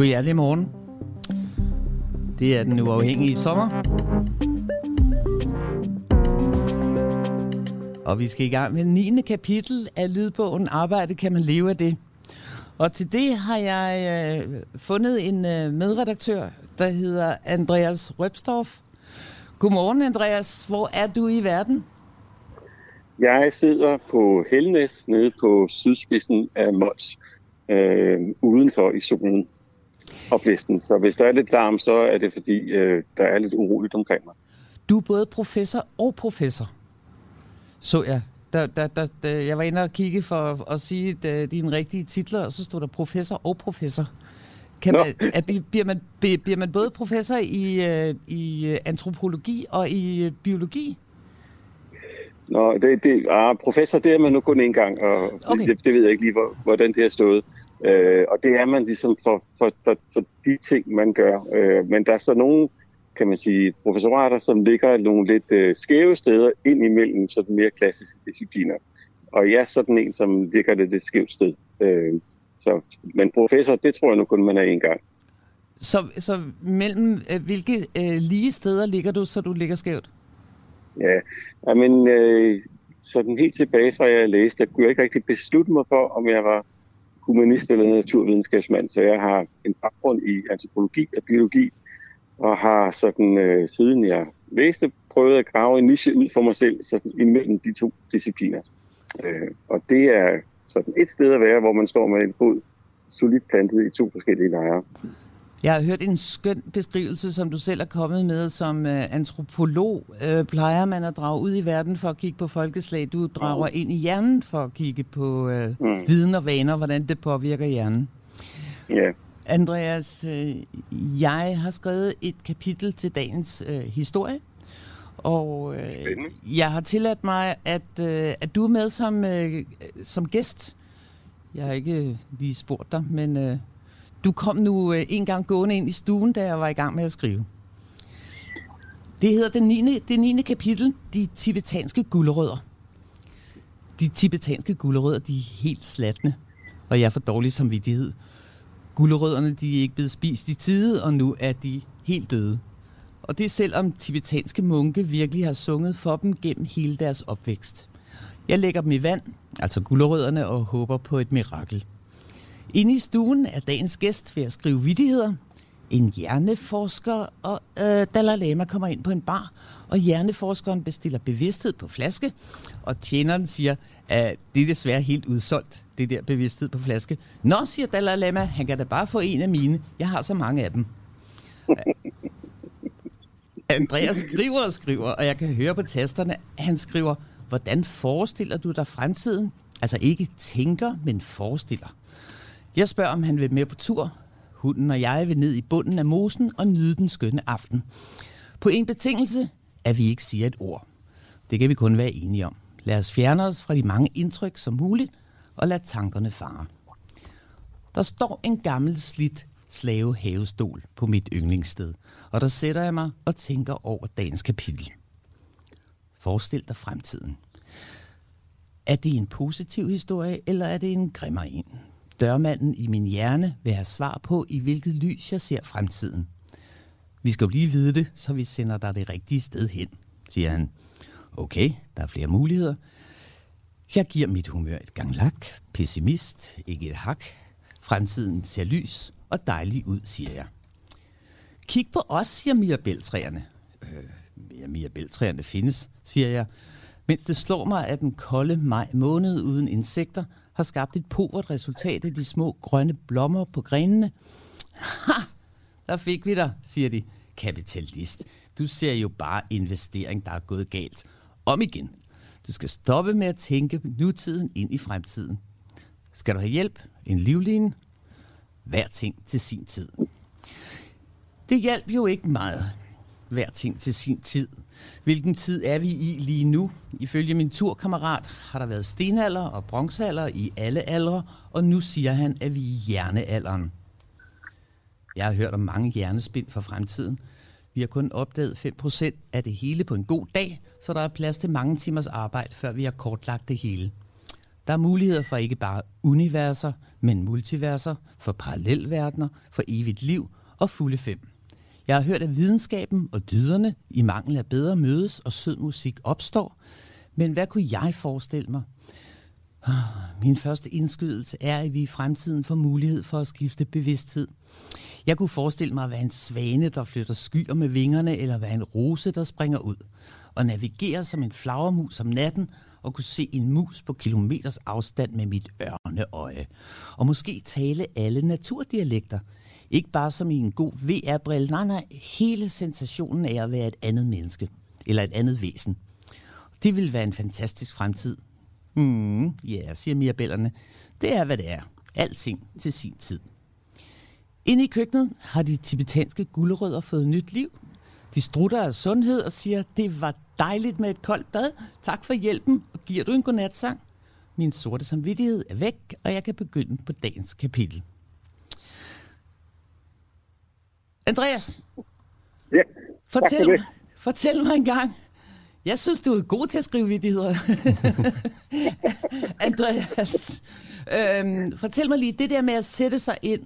God hjertelig morgen. Det er den uafhængige sommer. Og vi skal i gang med 9. kapitel af lydbogen Arbejde kan man leve af det. Og til det har jeg øh, fundet en øh, medredaktør, der hedder Andreas Røbstorff. Godmorgen, Andreas. Hvor er du i verden? Jeg sidder på Helnes nede på sydspidsen af Mols, øh, udenfor i solen og blæsten. Så hvis der er lidt larm, så er det fordi, øh, der er lidt uroligt omkring mig. Du er både professor og professor, så jeg. Der, der, der, der, jeg var inde og kigge for at sige de, dine rigtige titler, og så stod der professor og professor. Kan man, er, bliver, man, bliver man både professor i, øh, i antropologi og i øh, biologi? Nå, det, det, ah, professor, det er man nu kun en gang, og okay. det, det ved jeg ikke lige, hvor, hvordan det har stået. Øh, og det er man ligesom for, for, for, for de ting, man gør. Øh, men der er så nogle, kan man sige, professorater, som ligger nogle lidt øh, skæve steder ind imellem sådan mere klassiske discipliner. Og jeg er sådan en, som ligger lidt et skævt sted. Øh, så, men professor, det tror jeg nu kun, man er en gang. Så, så mellem øh, hvilke øh, lige steder ligger du, så du ligger skævt? Ja, men øh, sådan helt tilbage fra jeg læste, der kunne jeg ikke rigtig beslutte mig for, om jeg var humanist eller naturvidenskabsmand. Så jeg har en baggrund i antropologi og biologi, og har sådan, øh, siden jeg læste, prøvet at grave en niche ud for mig selv, sådan imellem de to discipliner. Øh, og det er sådan et sted at være, hvor man står med en fod solidt plantet i to forskellige lejre. Jeg har hørt en skøn beskrivelse, som du selv er kommet med som uh, antropolog. Uh, plejer man at drage ud i verden for at kigge på folkeslag? Du drager mm. ind i hjernen for at kigge på uh, mm. viden og vaner, hvordan det påvirker hjernen. Ja. Yeah. Andreas, uh, jeg har skrevet et kapitel til dagens uh, historie. Og uh, jeg har tilladt mig, at, uh, at du er med som, uh, som gæst. Jeg har ikke lige spurgt dig, men... Uh, du kom nu øh, en gang gående ind i stuen, da jeg var i gang med at skrive. Det hedder det 9. Det 9. kapitel, de tibetanske guldrødder. De tibetanske guldrødder, de er helt slatne, og jeg er for dårlig samvittighed. Guldrødderne, de er ikke blevet spist i tide, og nu er de helt døde. Og det er selvom tibetanske munke virkelig har sunget for dem gennem hele deres opvækst. Jeg lægger dem i vand, altså guldrødderne, og håber på et mirakel. Inde i stuen er dagens gæst ved at skrive vidigheder. En hjerneforsker og øh, Dalai Lama kommer ind på en bar, og hjerneforskeren bestiller bevidsthed på flaske, og tjeneren siger, at det er desværre helt udsolgt, det der bevidsthed på flaske. Nå, siger Dalai Lama, han kan da bare få en af mine. Jeg har så mange af dem. Andreas skriver og skriver, og jeg kan høre på tasterne, han skriver, hvordan forestiller du dig fremtiden? Altså ikke tænker, men forestiller. Jeg spørger, om han vil med på tur. Hunden og jeg vil ned i bunden af mosen og nyde den skønne aften. På en betingelse, at vi ikke siger et ord. Det kan vi kun være enige om. Lad os fjerne os fra de mange indtryk som muligt, og lad tankerne fare. Der står en gammel slidt slave havestol på mit yndlingssted, og der sætter jeg mig og tænker over dagens kapitel. Forestil dig fremtiden. Er det en positiv historie, eller er det en grimmer en? Dørmanden i min hjerne vil have svar på, i hvilket lys jeg ser fremtiden. Vi skal jo lige vide det, så vi sender dig det rigtige sted hen, siger han. Okay, der er flere muligheder. Jeg giver mit humør et gang lak. Pessimist, ikke et hak. Fremtiden ser lys og dejlig ud, siger jeg. Kig på os, siger mirabeltræerne. Øh, ja, mirabeltræerne findes, siger jeg, mens det slår mig, at den kolde maj måned uden insekter har skabt et povert resultat af de små grønne blommer på grenene. Ha! Der fik vi dig, siger de. Kapitalist, du ser jo bare investering, der er gået galt. Om igen. Du skal stoppe med at tænke nutiden ind i fremtiden. Skal du have hjælp? En livline? Hver ting til sin tid. Det hjalp jo ikke meget. Hver ting til sin tid. Hvilken tid er vi i lige nu? Ifølge min turkammerat har der været stenalder og bronzealder i alle aldre, og nu siger han, at vi er i hjernealderen. Jeg har hørt om mange hjernespind for fremtiden. Vi har kun opdaget 5% af det hele på en god dag, så der er plads til mange timers arbejde, før vi har kortlagt det hele. Der er muligheder for ikke bare universer, men multiverser, for parallelverdener, for evigt liv og fulde fem. Jeg har hørt, at videnskaben og dyderne i mangel af bedre mødes og sød musik opstår. Men hvad kunne jeg forestille mig? Ah, min første indskydelse er, at vi i fremtiden får mulighed for at skifte bevidsthed. Jeg kunne forestille mig at være en svane, der flytter skyer med vingerne, eller være en rose, der springer ud. Og navigere som en flagermus om natten, og kunne se en mus på kilometers afstand med mit ørneøje. Og måske tale alle naturdialekter. Ikke bare som i en god VR-brille, nej, nej, hele sensationen af at være et andet menneske, eller et andet væsen. Det vil være en fantastisk fremtid. Mm, ja, yeah, siger mirabellerne. Det er, hvad det er. Alting til sin tid. Inde i køkkenet har de tibetanske gulerødder fået nyt liv. De strutter af sundhed og siger, det var dejligt med et koldt bad. Tak for hjælpen, og giver du en godnatsang? Min sorte samvittighed er væk, og jeg kan begynde på dagens kapitel. Andreas, ja, fortæl, mig, fortæl mig en gang. Jeg synes, du er god til at skrive vidigheder. Andreas, øhm, fortæl mig lige, det der med at sætte sig ind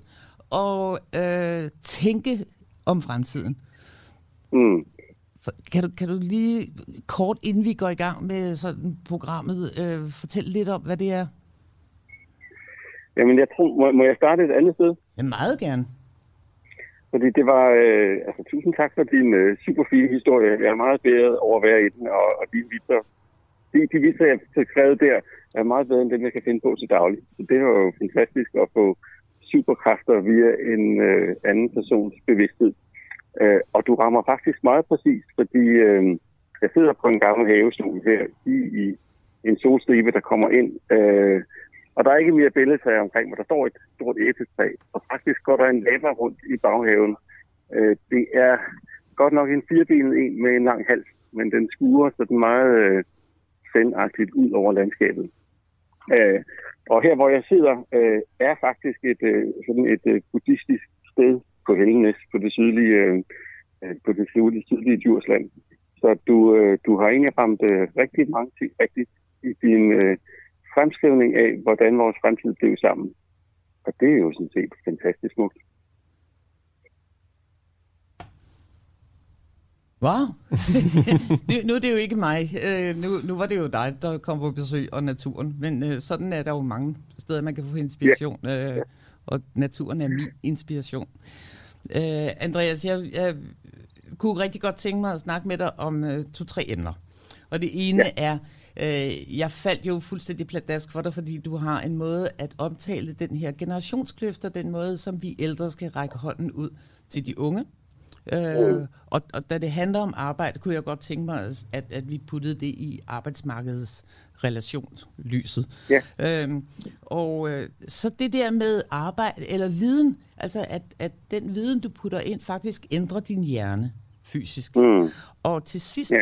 og øh, tænke om fremtiden. Mm. Kan du, kan du lige kort, inden vi går i gang med sådan programmet, øh, fortælle lidt om, hvad det er? Jamen, jeg tror, må, må jeg starte et andet sted? Ja, meget gerne. Fordi det var, øh, altså tusind tak for din øh, super fine historie. Jeg er meget bedre over at være i den, og, og dine vitser. de, de vitser, jeg har skrevet der, er meget bedre end dem, jeg kan finde på til daglig. Så det var jo fantastisk at få superkræfter via en øh, anden persons bevidsthed. Øh, og du rammer faktisk meget præcist, fordi øh, jeg sidder på en gammel havestol her i, i en solstribe, der kommer ind. Øh, og der er ikke mere billedtræ omkring, men der står et stort æbletræ. Og faktisk går der en lava rundt i baghaven. Øh, det er godt nok en firebenet en med en lang hals, men den skuer sådan meget øh, sendagtigt ud over landskabet. Øh, og her, hvor jeg sidder, øh, er faktisk et, øh, sådan et øh, buddhistisk sted på Hellenæs, på det sydlige, øh, øh, på det sydlige, sydlige Djursland. Så du, øh, du har egentlig ramt øh, rigtig mange ting rigtigt i din øh, fremskrivning af, hvordan vores fremtid blev sammen. Og det er jo sådan set fantastisk smukt. Wow. nu, nu er det jo ikke mig. Øh, nu, nu var det jo dig, der kom på besøg og naturen. Men øh, sådan er der jo mange steder, man kan få inspiration. Øh, og naturen er min inspiration. Øh, Andreas, jeg, jeg kunne rigtig godt tænke mig at snakke med dig om øh, to-tre emner. Og det ene ja. er, øh, jeg faldt jo fuldstændig pladask for dig, fordi du har en måde at omtale den her generationskløfter, den måde, som vi ældre skal række hånden ud til de unge. Øh, mm. og, og da det handler om arbejde, kunne jeg godt tænke mig, at, at vi puttede det i arbejdsmarkedets relationslyset. Ja. Øhm, og øh, så det der med arbejde eller viden, altså at, at den viden, du putter ind, faktisk ændrer din hjerne fysisk. Mm. Og til sidst ja.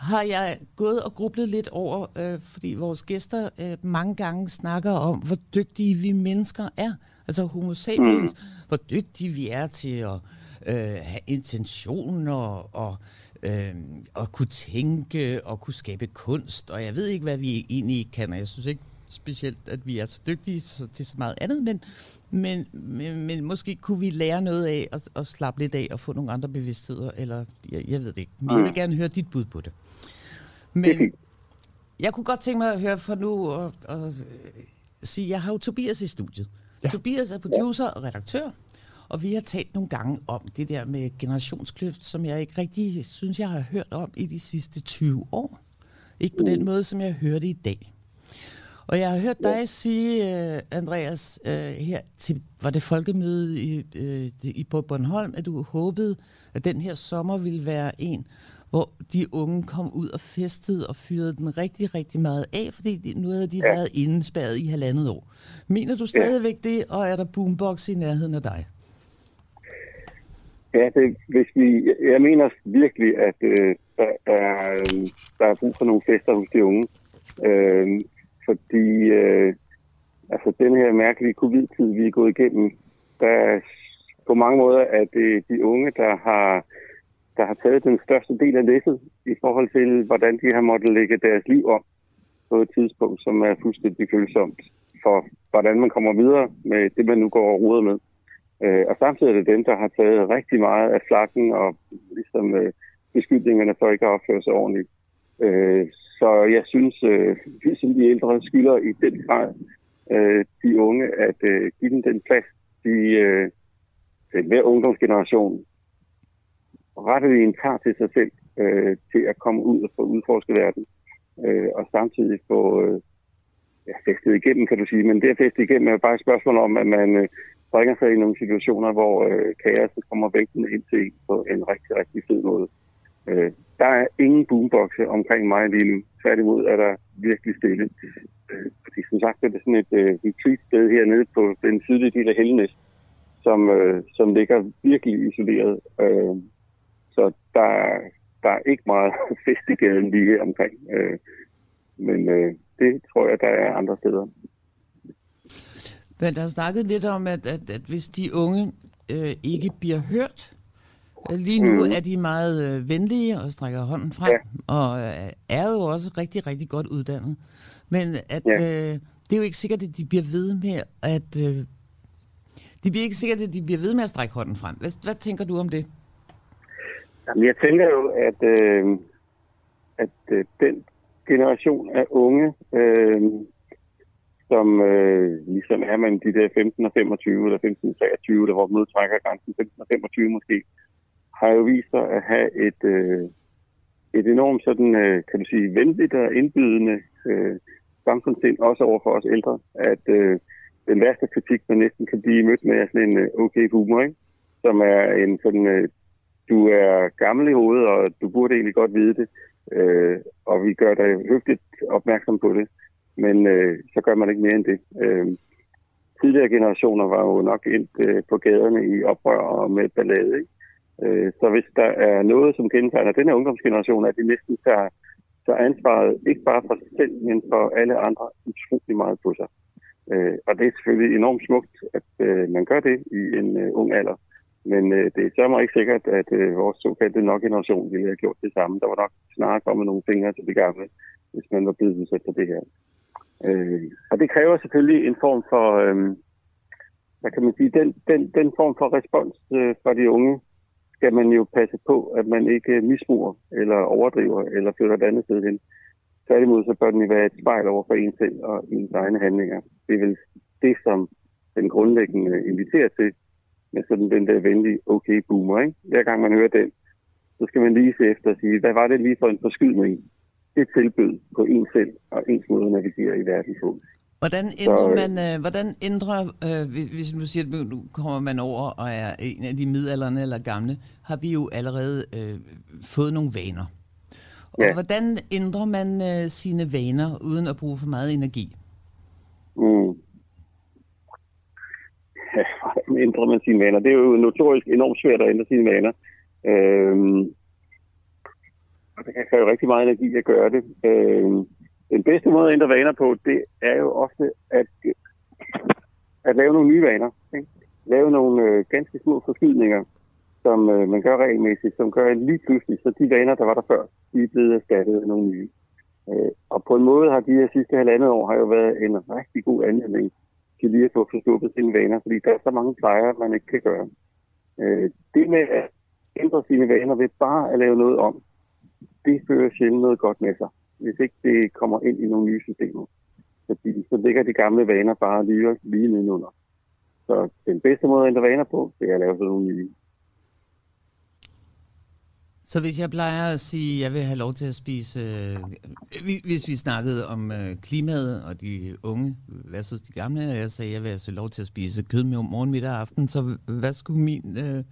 Har jeg gået og grublet lidt over, øh, fordi vores gæster øh, mange gange snakker om, hvor dygtige vi mennesker er. Altså homo sapiens, mm. hvor dygtige vi er til at øh, have intentioner og øh, at kunne tænke og kunne skabe kunst. Og jeg ved ikke, hvad vi egentlig kan, og jeg synes ikke specielt, at vi er så dygtige til så meget andet, men, men, men, men måske kunne vi lære noget af at, at slappe lidt af og få nogle andre bevidstheder, eller jeg, jeg ved det ikke. Men jeg vil gerne høre dit bud på det. Men jeg kunne godt tænke mig at høre for nu og, og sige, jeg har jo Tobias i studiet. Ja. Tobias er producer og redaktør, og vi har talt nogle gange om det der med generationskløft, som jeg ikke rigtig synes, jeg har hørt om i de sidste 20 år. Ikke på den måde, som jeg hørte i dag. Og jeg har hørt dig sige, uh, Andreas, uh, her til, var det folkemøde i, i på Bornholm, at du håbede, at den her sommer ville være en, hvor de unge kom ud og festede og fyrede den rigtig, rigtig meget af, fordi nu havde de ja. været indespærret i halvandet år. Mener du stadigvæk ja. det, og er der boombox i nærheden af dig? Ja, det, hvis vi, jeg mener virkelig, at øh, der, der, øh, der er brug for nogle fester hos de unge. Øh, fordi øh, altså, den her mærkelige covid-tid, vi er gået igennem, der på mange måder er det de unge, der har, der har taget den største del af læsset i forhold til, hvordan de har måttet lægge deres liv om. på et tidspunkt, som er fuldstændig følsomt for, hvordan man kommer videre med det, man nu går og roder med. Øh, og samtidig er det dem, der har taget rigtig meget af flakken og ligesom øh, beskyldningerne for ikke at opføre sig ordentligt. Øh, så jeg synes, øh, vi som de ældre skylder i den grad øh, de unge at øh, give dem den plads, de øh, den mere ungdomsgeneration rettet en tager til sig selv øh, til at komme ud og få udforsket verden, øh, og samtidig få øh, ja, festet igennem, kan du sige. Men det at feste igennem er bare et spørgsmål om, at man øh, bringer sig i nogle situationer, hvor øh, kaos kommer vægten ind til en på en rigtig, rigtig fed måde. Øh, der er ingen boomboxe omkring mig lige nu. Tværtimod er der virkelig stille. Øh, fordi som sagt er det sådan et øh, retreat sted hernede på den sydlige del af Hellenæs, som, øh, som ligger virkelig isoleret. Øh, så der, der er ikke meget fest i gaden lige omkring. Øh, men øh, det tror jeg, der er andre steder. Men der har snakket lidt om, at, at, at hvis de unge øh, ikke bliver hørt, øh, lige nu mm. er de meget øh, venlige og strækker hånden frem, ja. og øh, er jo også rigtig, rigtig godt uddannet. Men at ja. øh, det er jo ikke sikkert, at de bliver ved med at... Øh, de bliver ikke sikkert, at de bliver ved med at strække hånden frem. Hvad, hvad tænker du om det? Jamen, jeg tænker jo, at, øh, at øh, den generation af unge, øh, som øh, ligesom er man de der 15 og 25 eller 15 og 23, der hvor modtrækker grænsen 15 og 25 måske, har jo vist sig at have et, øh, et enormt sådan, øh, kan du sige, venligt og indbydende øh, samfundssind, også over for os ældre, at øh, den værste kritik, man næsten kan blive mødt med, er sådan en øh, okay humor, ikke? som er en sådan, øh, du er gammel i hovedet, og du burde egentlig godt vide det, øh, og vi gør dig høfligt opmærksom på det, men øh, så gør man ikke mere end det. Øh, tidligere generationer var jo nok ind øh, på gaderne i oprør og med ballade, ikke? Øh, så hvis der er noget, som kendetegner den her ungdomsgeneration, at de næsten tager, tager ansvaret ikke bare for sig selv, men for alle andre utrolig meget på sig. Øh, og det er selvfølgelig enormt smukt, at øh, man gør det i en øh, ung alder. Men øh, det er sørger ikke sikkert, at øh, vores såkaldte nok generation ville have gjort det samme. Der var nok snarere kommet nogle fingre til det gamle, hvis man var blevet udsat for det her. Øh, og det kræver selvfølgelig en form for, øh, hvad kan man sige, den, den, den form for respons øh, fra de unge, skal man jo passe på, at man ikke øh, misbruger eller overdriver eller flytter et andet sted hen. Tværtimod så bør den være et spejl over for en selv og ens egne handlinger. Det er vel det, som den grundlæggende inviterer til, med sådan den der venlige okay boomer. Ikke? Hver gang man hører den, så skal man lige se efter og sige, hvad var det lige for en forskydning, det tilbød på en selv og ens måde at navigere i verden på. Hvordan ændrer så, man, øh, hvordan ændrer, øh, hvis du siger, at nu kommer man over og er en af de midalderne eller gamle, har vi jo allerede øh, fået nogle vaner. Og ja. hvordan ændrer man øh, sine vaner uden at bruge for meget energi? Mm. Ja, ændrer man sine vaner? Det er jo notorisk enormt svært at ændre sine vaner. Øhm, og det kan kræve rigtig meget energi at gøre det. Øhm, den bedste måde at ændre vaner på, det er jo ofte at, at lave nogle nye vaner. Ikke? Lave nogle øh, ganske små forskydninger, som øh, man gør regelmæssigt, som gør lige pludselig, så de vaner, der var der før, de er blevet erstattet af nogle nye. Øh, og på en måde har de her sidste halvandet år har jo været en rigtig god anledning til lige at få sine vaner, fordi der er så mange plejer, man ikke kan gøre. Øh, det med at ændre sine vaner ved bare at lave noget om, det fører sjældent noget godt med sig hvis ikke det kommer ind i nogle nye systemer. Fordi så ligger de gamle vaner bare lige, lige nedenunder. Så den bedste måde at ændre vaner på, det er at lave sådan nogle nye. Så hvis jeg plejer at sige, at jeg vil have lov til at spise, øh, hvis vi snakkede om øh, klimaet og de unge versus de gamle, og jeg sagde, at jeg vil have lov til at spise kød med morgen, middag og aften, så hvad skulle min øh,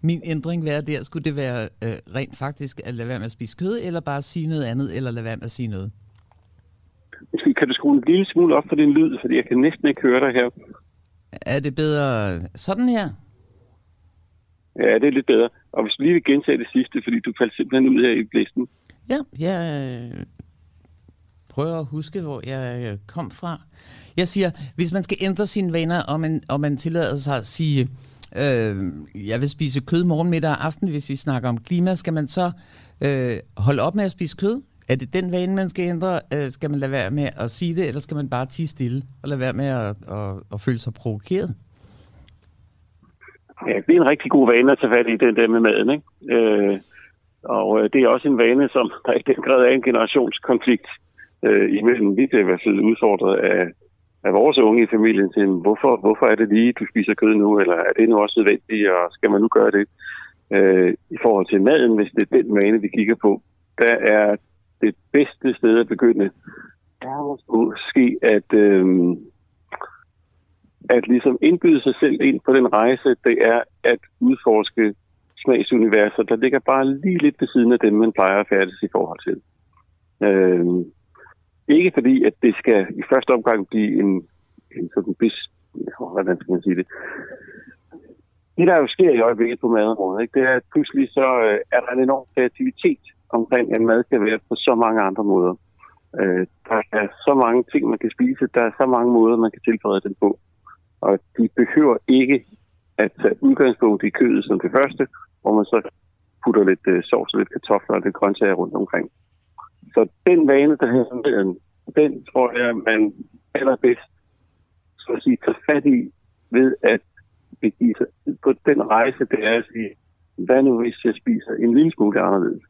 min ændring være der? Skulle det være øh, rent faktisk at lade være med at spise kød, eller bare sige noget andet, eller lade være med at sige noget? Kan du skrue en lille smule op for din lyd, fordi jeg kan næsten ikke høre dig her. Er det bedre sådan her? Ja, det er lidt bedre. Og hvis du lige vil gentage det sidste, fordi du faldt simpelthen ud her i blæsten. Ja, jeg øh, prøver at huske, hvor jeg øh, kom fra. Jeg siger, hvis man skal ændre sine vaner, og man, og man tillader sig at sige, øh, jeg vil spise kød morgen, middag og aften, hvis vi snakker om klima, skal man så øh, holde op med at spise kød? Er det den vane, man skal ændre? Øh, skal man lade være med at sige det, eller skal man bare tige stille og lade være med at, at, at føle sig provokeret? Ja, det er en rigtig god vane at tage fat i, den der med maden. Ikke? Øh, og øh, det er også en vane, som der i den grad er en generationskonflikt øh, imellem. Vi bliver i hvert fald udfordret af, af vores unge i familien til, hvorfor, hvorfor er det lige, du spiser kød nu, eller er det nu også nødvendigt, og skal man nu gøre det? Øh, I forhold til maden, hvis det er den vane, vi kigger på, der er det bedste sted at begynde, er måske at, øh, at ligesom indbyde sig selv ind på den rejse, det er at udforske smagsuniverser, der ligger bare lige lidt ved siden af dem, man plejer at færdes i forhold til. Øh, ikke fordi, at det skal i første omgang blive en, en sådan bis... Hvordan skal man sige det? Det, der jo sker i øjeblikket på madområdet, ikke, det er, at pludselig så øh, er der en enorm kreativitet omkring, at mad kan være på så mange andre måder. Øh, der er så mange ting, man kan spise. Der er så mange måder, man kan tilberede den på. Og de behøver ikke at tage udgangspunkt i kødet som det første, hvor man så putter lidt øh, sovs og lidt kartofler og lidt grøntsager rundt omkring. Så den vane, der hedder den, den tror jeg, man allerbedst så at sige, tager fat i ved at begive sig på den rejse, det er at sige, hvad nu hvis jeg spiser en lille smule anderledes?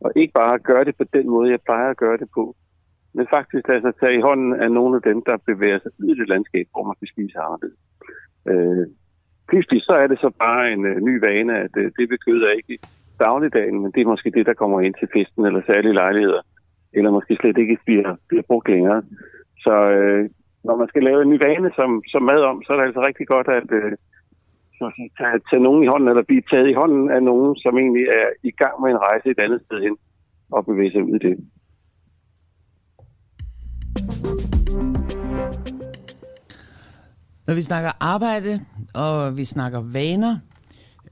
Og ikke bare gøre det på den måde, jeg plejer at gøre det på, men faktisk lade sig tage i hånden af nogle af dem, der bevæger sig ud i det landskab, hvor man kan spise anderledes. Øh, pludselig så er det så bare en øh, ny vane, at øh, det bekøder ikke dagligdagen, men det er måske det, der kommer ind til festen eller særlige lejligheder, eller måske slet ikke bliver, bliver brugt længere. Så øh, når man skal lave en ny vane som, som mad om, så er det altså rigtig godt at øh, tage, tage nogen i hånden, eller blive taget i hånden af nogen, som egentlig er i gang med en rejse et andet sted hen, og bevæge sig ud i det. Når vi snakker arbejde, og vi snakker vaner,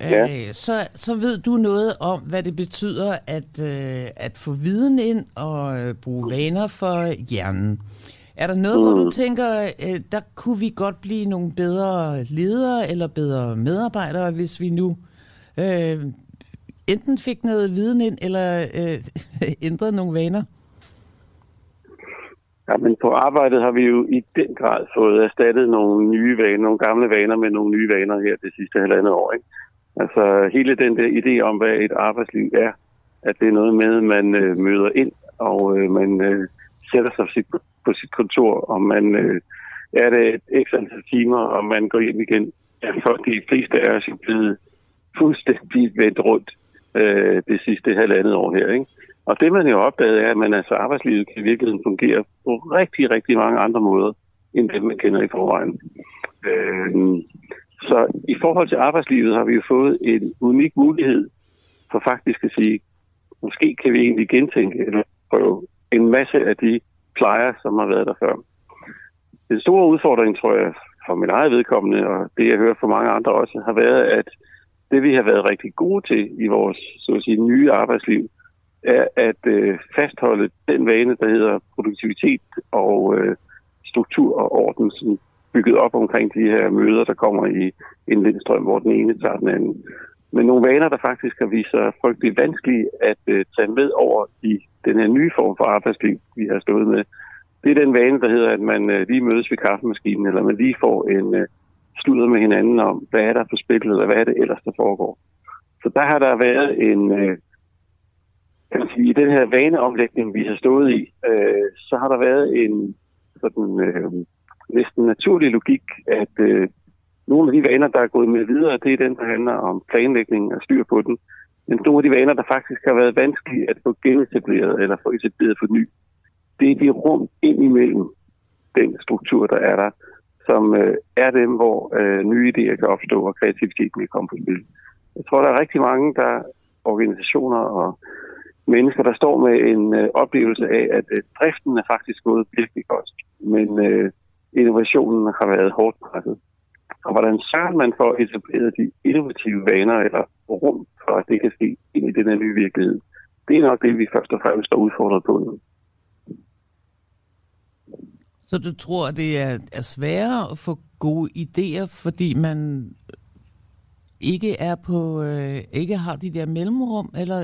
ja. øh, så, så ved du noget om, hvad det betyder at, øh, at få viden ind og øh, bruge vaner for hjernen. Er der noget, mm. hvor du mm. tænker, øh, der kunne vi godt blive nogle bedre ledere eller bedre medarbejdere, hvis vi nu øh, enten fik noget viden ind, eller øh, ændrede nogle vaner? Ja, men på arbejdet har vi jo i den grad fået erstattet nogle nye vaner, nogle gamle vaner med nogle nye vaner her det sidste halvandet år. Ikke? Altså hele den der idé om, hvad et arbejdsliv er, at det er noget med, at man øh, møder ind, og øh, man øh, sætter sig sit, på sit kontor, og man øh, er det et ekstra antal timer, og man går hjem igen. Ja, for de fleste af os er blevet fuldstændig vendt rundt øh, det sidste halvandet år her. Ikke? Og det man jo opdagede er, at man altså arbejdslivet kan i virkeligheden fungere på rigtig, rigtig mange andre måder, end det man kender i forvejen. Øh, så i forhold til arbejdslivet har vi jo fået en unik mulighed for faktisk at sige, måske kan vi egentlig gentænke eller prøve en masse af de plejer, som har været der før. Den store udfordring, tror jeg, for min eget vedkommende, og det jeg hører fra mange andre også, har været, at det vi har været rigtig gode til i vores så at sige, nye arbejdsliv, er at øh, fastholde den vane, der hedder produktivitet og øh, struktur og orden, som bygget op omkring de her møder, der kommer i en lindstrøm, hvor den ene tager den anden. Men nogle vaner, der faktisk har vist sig frygtelig vanskelige at øh, tage med over i den her nye form for arbejdsliv, vi har stået med. Det er den vane, der hedder, at man øh, lige mødes ved kaffemaskinen, eller man lige får en øh, sludder med hinanden om, hvad er der på spil, eller hvad er det ellers, der foregår. Så der har der været en, øh, kan man sige, i den her vaneomlægning, vi har stået i, øh, så har der været en sådan øh, næsten naturlig logik, at øh, nogle af de vaner, der er gået med videre, det er den, der handler om planlægning og styr på den. Men nogle af de vaner, der faktisk har været vanskelige at få genetableret eller få etableret for ny, det er de rum ind imellem den struktur, der er der, som øh, er dem, hvor øh, nye idéer kan opstå og kreativiteten kan komme på spil. Jeg tror, der er rigtig mange der organisationer og mennesker, der står med en øh, oplevelse af, at øh, driften er faktisk gået virkelig godt, men øh, innovationen har været hårdt presset. Og hvordan sørger man for at etablere de innovative vaner eller rum for, at det kan ske ind i den her nye virkelighed? Det er nok det, vi først og fremmest står udfordret på nu. Så du tror, det er, er sværere at få gode idéer, fordi man ikke er på, øh, ikke har de der mellemrum, eller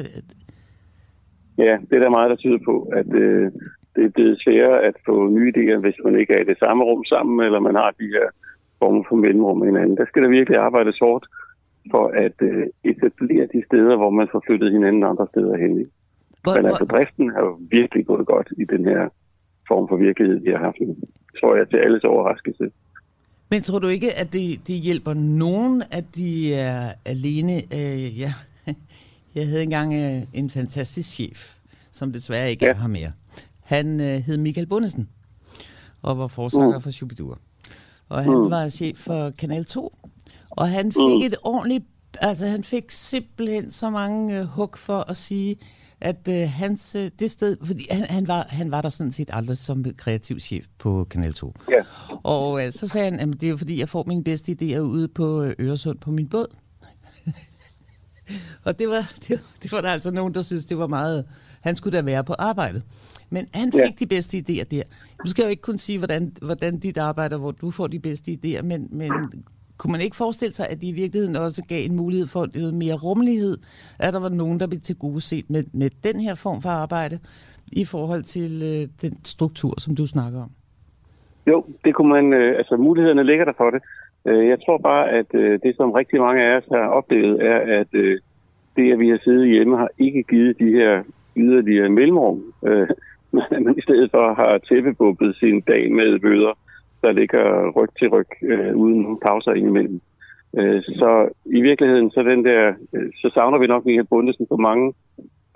Ja, det er der meget, der tyder på, at øh, det er blevet sværere at få nye idéer, hvis man ikke er i det samme rum sammen, eller man har de her former for mellemrum med hinanden. Der skal der virkelig arbejdes hårdt for at øh, etablere de steder, hvor man får flyttet hinanden andre steder hen i. Hvor, Men altså, driften har jo virkelig gået godt i den her form for virkelighed, vi har haft nu. Tror jeg til alles overraskelse. Men tror du ikke, at det, det hjælper nogen, at de er alene? Øh, ja. Jeg havde engang øh, en fantastisk chef, som desværre ikke ja. er her mere. Han øh, hed Michael Bundesen og var forsanger mm. for Shubidur. Og han mm. var chef for Kanal 2. Og han fik mm. et ordentligt... Altså, han fik simpelthen så mange øh, hug for at sige, at øh, hans, øh, det sted, fordi han, han, var, han var der sådan set aldrig som kreativ chef på Kanal 2. Ja. Og øh, så sagde han, at det er fordi, jeg får mine bedste idéer ude på øh, Øresund på min båd. Og det var, det, det var der altså nogen, der synes det var meget... Han skulle da være på arbejdet. Men han fik ja. de bedste idéer der. Du skal jo ikke kun sige, hvordan, hvordan dit arbejder, hvor du får de bedste idéer, men, men kunne man ikke forestille sig, at de i virkeligheden også gav en mulighed for noget mere rummelighed, at der var nogen, der blev til gode set med, med den her form for arbejde i forhold til øh, den struktur, som du snakker om? Jo, det kunne man, øh, altså mulighederne ligger der for det. Øh, jeg tror bare, at øh, det, som rigtig mange af os har oplevet, er, at øh, det, at vi har siddet hjemme, har ikke givet de her yderligere mellemrum. Men i stedet for har tæppebubbet sin dag med bøder, der ligger ryg til ryg, øh, uden nogen pauser indimellem. Så i virkeligheden, så, den der, så savner vi nok Michael Bundesen på mange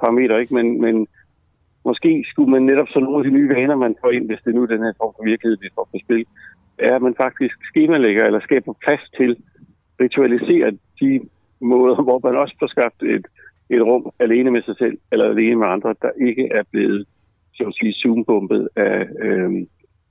parametre, ikke? Men, men måske skulle man netop så nogle af de nye vaner, man får ind, hvis det nu er den her form for virkelighed, vi får på spil, er, at man faktisk skemalægger eller skaber plads til ritualisere de måder, hvor man også får skabt et, et rum alene med sig selv, eller alene med andre, der ikke er blevet så at sige, zoombumpet af, øh,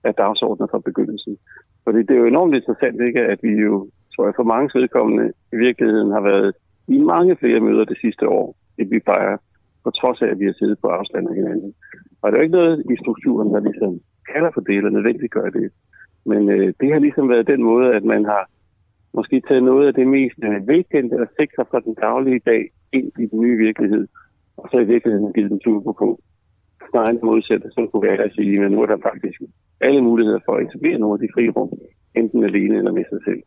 af dagsordner fra begyndelsen. Fordi det er jo enormt interessant, ikke, at vi jo, tror jeg, for mange vedkommende i virkeligheden har været i mange flere møder det sidste år, end vi plejer, på trods af, at vi har siddet på afstand af hinanden. Og der er jo ikke noget i strukturen, der ligesom kalder for det, eller nødvendigt gør det. Men øh, det har ligesom været den måde, at man har måske taget noget af det mest øh, velkendte og sikre fra den daglige dag ind i den nye virkelighed, og så i virkeligheden givet den turbo på snarere en modsætter, som kunne være at altså sige, at nu er der faktisk alle muligheder for at etablere nogle af de frie rum, enten alene eller med sig selv.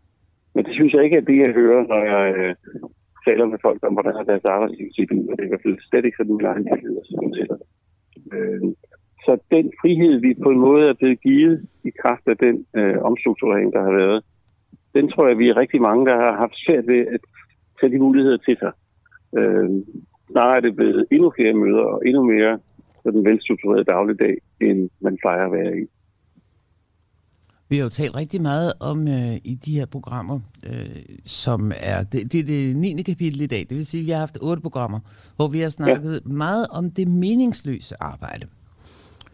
Men det synes jeg ikke er det, jeg hører, når jeg øh, taler med folk om, hvordan er deres arbejdsliv set ud, og det er i hvert fald slet ikke sådan, at virkelighed, som. Øh, så den frihed, vi på en måde er blevet givet i kraft af den øh, omstrukturering, der har været, den tror jeg, vi er rigtig mange, der har haft svært ved at tage de muligheder til sig. Øh, snarere er det blevet endnu flere møder og endnu mere sådan velstruktureret dagligdag, end man plejer at være i. Vi har jo talt rigtig meget om øh, i de her programmer, øh, som er det, det er det 9. kapitel i dag. Det vil sige, at vi har haft otte programmer, hvor vi har snakket ja. meget om det meningsløse arbejde.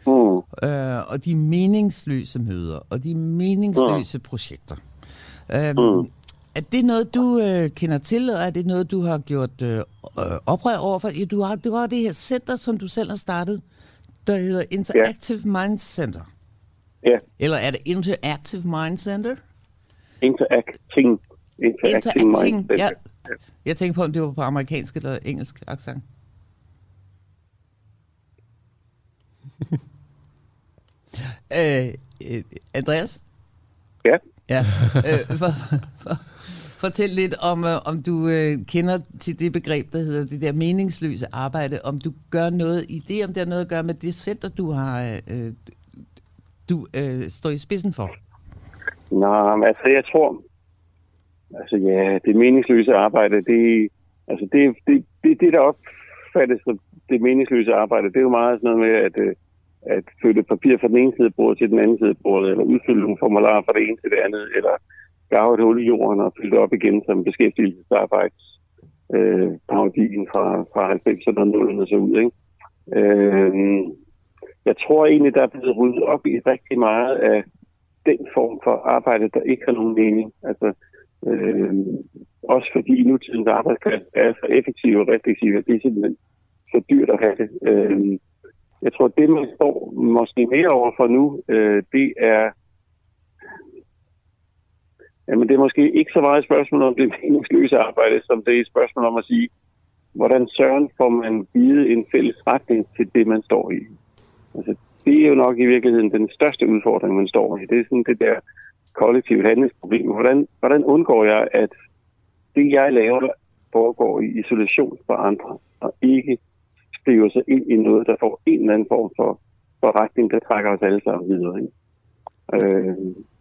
Mm. Øh, og de meningsløse møder, og de meningsløse mm. projekter. Øh, mm. Er det noget, du øh, kender til, og er det noget, du har gjort øh, oprør over? For du har, du har det her center, som du selv har startet, der hedder Interactive ja. Mind Center. Ja. Eller er det Interactive Mind Center? Interacting. Interacting, Interacting Mind Center. Ja. Jeg tænker på, om det var på amerikansk eller engelsk accent. øh, øh, Andreas? Ja? Ja. Øh, for, for, Fortæl lidt om, øh, om du øh, kender til det begreb, der hedder det der meningsløse arbejde. Om du gør noget i det, om det har noget at gøre med det center, du har øh, du øh, står i spidsen for. Nå, altså jeg tror, altså ja, det meningsløse arbejde, det, altså det, det, det, det der opfattes som det meningsløse arbejde, det er jo meget sådan noget med, at, øh, at flytte papir fra den ene side af bordet til den anden side af bordet, eller udfylde nogle formularer fra det ene til det andet, eller grave et hul i jorden og fylde op igen som beskæftigelsesarbejds øh, parodien fra, fra 90'erne og 00'erne så ud. Ikke? Øh, jeg tror egentlig, der er blevet ryddet op i rigtig meget af den form for arbejde, der ikke har nogen mening. Altså, øh, også fordi nutidens arbejdskraft er så effektive og restriktive, at det er simpelthen så dyrt at have det. Øh, jeg tror, det man står måske mere over for nu, øh, det er Jamen, det er måske ikke så meget et spørgsmål om det meningsløse arbejde, som det er et spørgsmål om at sige, hvordan søren får man givet en fælles retning til det, man står i. Altså, det er jo nok i virkeligheden den største udfordring, man står i. Det er sådan det der kollektive handlingsproblem. Hvordan, hvordan undgår jeg, at det, jeg laver, foregår i isolation fra andre, og ikke skriver sig ind i noget, der får en eller anden form for, for retning, der trækker os alle sammen videre. Ikke? Øh,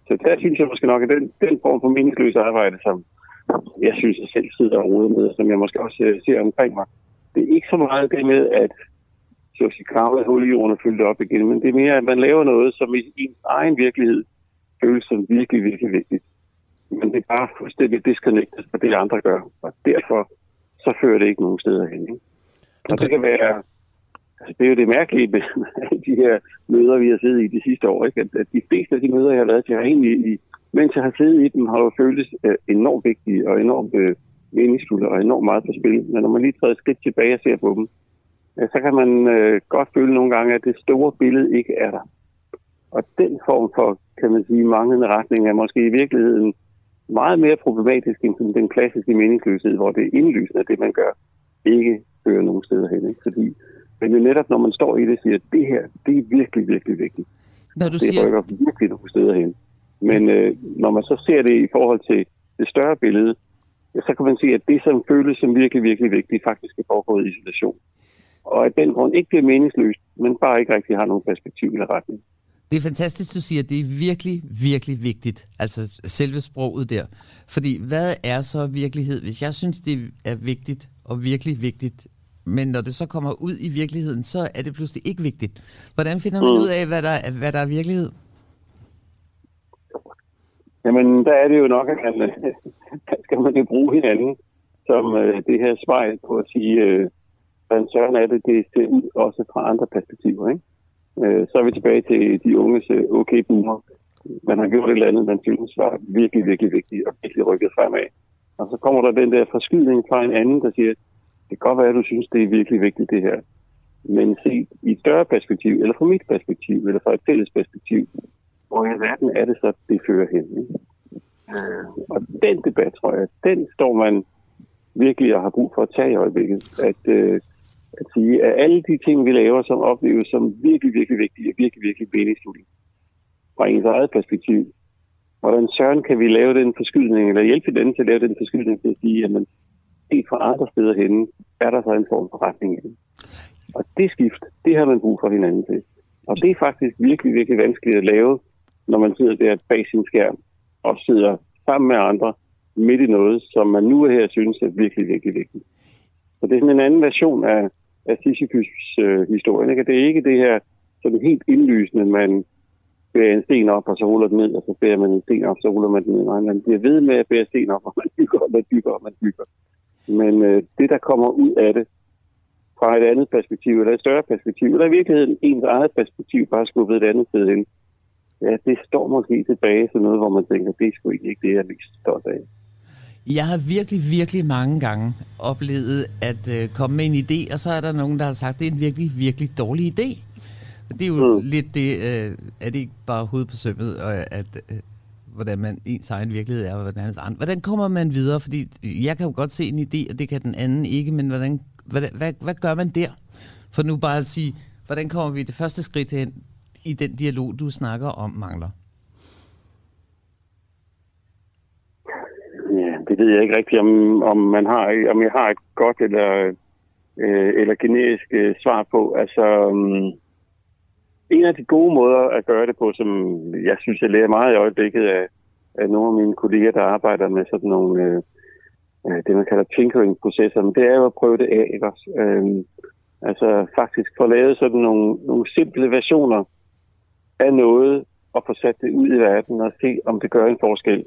så der synes jeg måske nok, at den, den form for meningsløs arbejde, som jeg synes, jeg selv sidder og roder med, som jeg måske også øh, ser omkring mig, det er ikke så meget det med, at så at sige, grave hul i jorden og fylde det op igen, men det er mere, at man laver noget, som i ens egen virkelighed føles som virkelig, virkelig vigtigt. Men det er bare fuldstændig disconnected fra det, andre gør, og derfor så fører det ikke nogen steder hen. Ikke? Og det kan være, altså det er jo det mærkelige med de her møder, vi har siddet i de sidste år, ikke? At, de fleste af de møder, jeg har været til, har egentlig, i, mens jeg har siddet i dem, har jo føltes øh, enormt vigtige og enormt øh, meningsfulde og enormt meget på spil. Men når man lige træder skridt tilbage og ser på dem, så kan man uh, godt føle nogle gange, at det store billede ikke er der. Og den form for, kan man sige, manglende retning er måske i virkeligheden meget mere problematisk end den klassiske meningsløshed, hvor det indlysende, at det, man gør, ikke fører nogen steder hen. Ikke? Fordi, men netop når man står i det, siger, at det her, det er virkelig, virkelig vigtigt. Når du det siger... rykker virkelig nogle steder hen. Men øh, når man så ser det i forhold til det større billede, så kan man sige, at det, som føles som virkelig, virkelig vigtigt, faktisk er foregået i isolation. Og at den grund ikke bliver meningsløst, men bare ikke rigtig har nogen perspektiv eller retning. Det er fantastisk, du siger, at det er virkelig, virkelig vigtigt, altså selve sproget der. Fordi hvad er så virkelighed? Hvis jeg synes, det er vigtigt og virkelig vigtigt, men når det så kommer ud i virkeligheden, så er det pludselig ikke vigtigt. Hvordan finder man mm. ud af, hvad der, hvad der er virkelighed? Jamen, der er det jo nok, at man, skal man jo bruge hinanden som øh, det her spejl på at sige, øh, hvordan søren er det, det er set også fra andre perspektiver, ikke? Øh, så er vi tilbage til de unges øh, okay boomer. Man har gjort et eller andet, man synes var virkelig, virkelig vigtigt og virkelig rykket fremad. Og så kommer der den der forskydning fra en anden, der siger, det kan godt være, at du synes, det er virkelig vigtigt det her. Men se i et større perspektiv, eller fra mit perspektiv, eller fra et fælles perspektiv, hvor i verden er det så, det fører hen. Ikke? Øh, og den debat, tror jeg, den står man virkelig og har brug for at tage i øjeblikket. At, øh, at sige, at alle de ting, vi laver, som opleves som virkelig, virkelig vigtige og virkelig, virkelig meningsfulde fra ens eget perspektiv, hvordan søren kan vi lave den forskydning, eller hjælpe den til at lave den forskydning til at sige, at man set fra andre steder henne, er der så en form for retning i Og det skift, det har man brug for hinanden til. Og det er faktisk virkelig, virkelig vanskeligt at lave, når man sidder der bag sin skærm og sidder sammen med andre midt i noget, som man nu her synes er virkelig, virkelig vigtigt. Så det er sådan en anden version af, af Sisyphus-historien. Øh, det er ikke det her sådan helt indlysende, man bærer en sten op, og så ruller den ned, og så bærer man en sten op, så ruller man den ned. Nej, man bliver ved med at bære sten op, og man bygger, og man bygger, og man bygger. Men øh, det, der kommer ud af det, fra et andet perspektiv, eller et større perspektiv, eller i virkeligheden ens eget perspektiv, bare skubbet et andet sted ind, ja, det står måske tilbage til noget, hvor man tænker, det er sgu ikke det, jeg er mest stolt af. Jeg har virkelig, virkelig mange gange oplevet at øh, komme med en idé, og så er der nogen, der har sagt, at det er en virkelig, virkelig dårlig idé. Det er jo mm. lidt det, øh, er det ikke bare hovedet på sømmet, og at, øh, hvordan man ens egen virkelighed er, og hvordan hans andre. Hvordan kommer man videre? Fordi jeg kan jo godt se en idé, og det kan den anden ikke, men hvordan, hvad, hvad, hvad gør man der? For nu bare at sige, hvordan kommer vi det første skridt hen i den dialog, du snakker om, mangler? Ja, det ved jeg ikke rigtigt, om, om, man har, om jeg har et godt eller, øh, eller generisk øh, svar på. Altså, øh, en af de gode måder at gøre det på, som jeg synes, jeg lærer meget i øjeblikket af, af nogle af mine kolleger, der arbejder med sådan nogle, øh, øh det man kalder tinkering-processer, det er jo at prøve det af, ikke også? Øh, altså faktisk få lavet sådan nogle, nogle simple versioner af noget, og få sat det ud i verden og se, om det gør en forskel.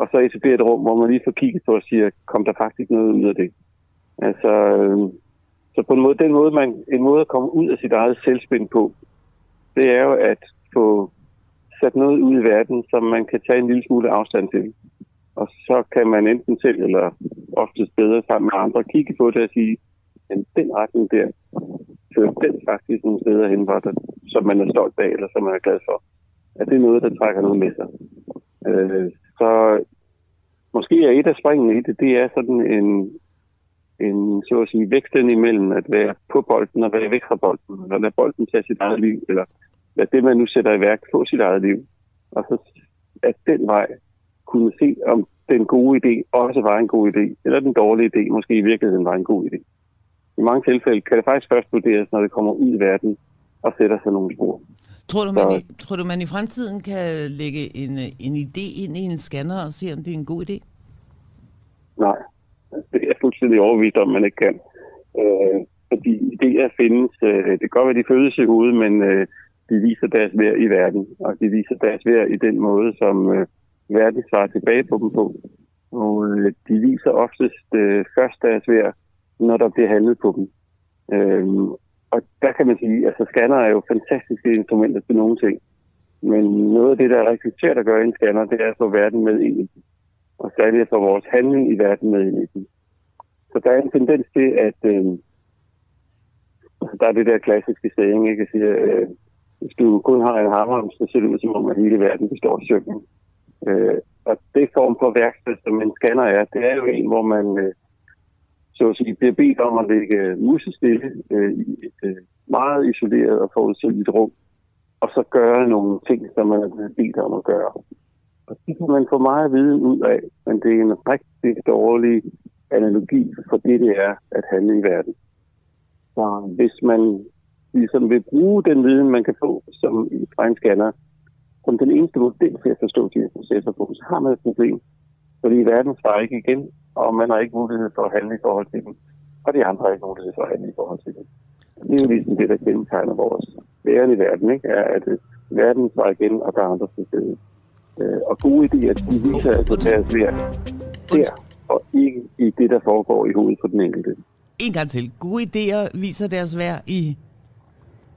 Og så etablere et rum, hvor man lige får kigget på og siger, kom der faktisk noget ud af det? Altså, øh, så på en måde, den måde, man, en måde at komme ud af sit eget selvspind på, det er jo at få sat noget ud i verden, som man kan tage en lille smule afstand til. Og så kan man enten selv eller oftest bedre sammen med andre kigge på det og sige, at den retning der fører den faktisk nogle steder hen, hvor der, som man er stolt af, eller som man er glad for. At det er noget, der trækker noget med sig. Øh, så måske er et af springene i det, det er sådan en, en så at sige, væksten imellem at være på bolden og være væk fra bolden, eller lade bolden tage sit eget liv, eller lade det, man nu sætter i værk, få sit eget liv. Og så at den vej kunne se, om den gode idé også var en god idé, eller den dårlige idé måske i virkeligheden var en god idé. I mange tilfælde kan det faktisk først vurderes, når det kommer ud i verden og sætter sig nogle spor. Tror du, man i, tror du, man i fremtiden kan lægge en, en idé ind i en scanner og se, om det er en god idé? Nej, det er fuldstændig overvist om, man ikke kan. Øh, fordi idéer findes, øh, det kan godt være, de føles i hovedet, men øh, de viser deres værd i verden, og de viser deres værd i den måde, som øh, verden svarer tilbage på dem på. Og øh, de viser oftest øh, først deres værd, når der bliver handlet på dem. Øh, og der kan man sige, at altså, scanner er jo fantastiske instrumenter til nogle ting. Men noget af det, der er rigtig svært at gøre i en scanner, det er at få verden med ind i den. Og særligt at få vores handling i verden med ind i den. Så der er en tendens til, at øh, altså, der er det der klassiske saying, ikke? Jeg siger, øh, hvis du kun har en hammer, så ser det ud som om, at hele verden består af søvn. Øh, og det form for værksted, som en scanner er, det er jo en, hvor man øh, så at sige, bliver bedt om at lægge musestille øh, i et øh, meget isoleret og forudsigeligt rum, og så gøre nogle ting, som man er blevet bedt om at gøre. Og det kan man få meget viden ud af, men det er en rigtig dårlig analogi for det, det er at handle i verden. Så hvis man ligesom vil bruge den viden, man kan få som fra en scanner, som den eneste model til at forstå de her processer på, så har man et problem. Fordi verden svarer ikke igen, og man har ikke mulighed for at handle i forhold til dem. Og de andre har ikke mulighed for at handle i forhold til dem. Det er jo ligesom det, der kendetegner vores væren i verden, ikke? er, at verden svarer igen, og der er andre til. Øh, og gode idéer, de viser altså deres værd der, og ikke i det, der foregår i hovedet på den enkelte. En gang til. Gode idéer viser deres værd i...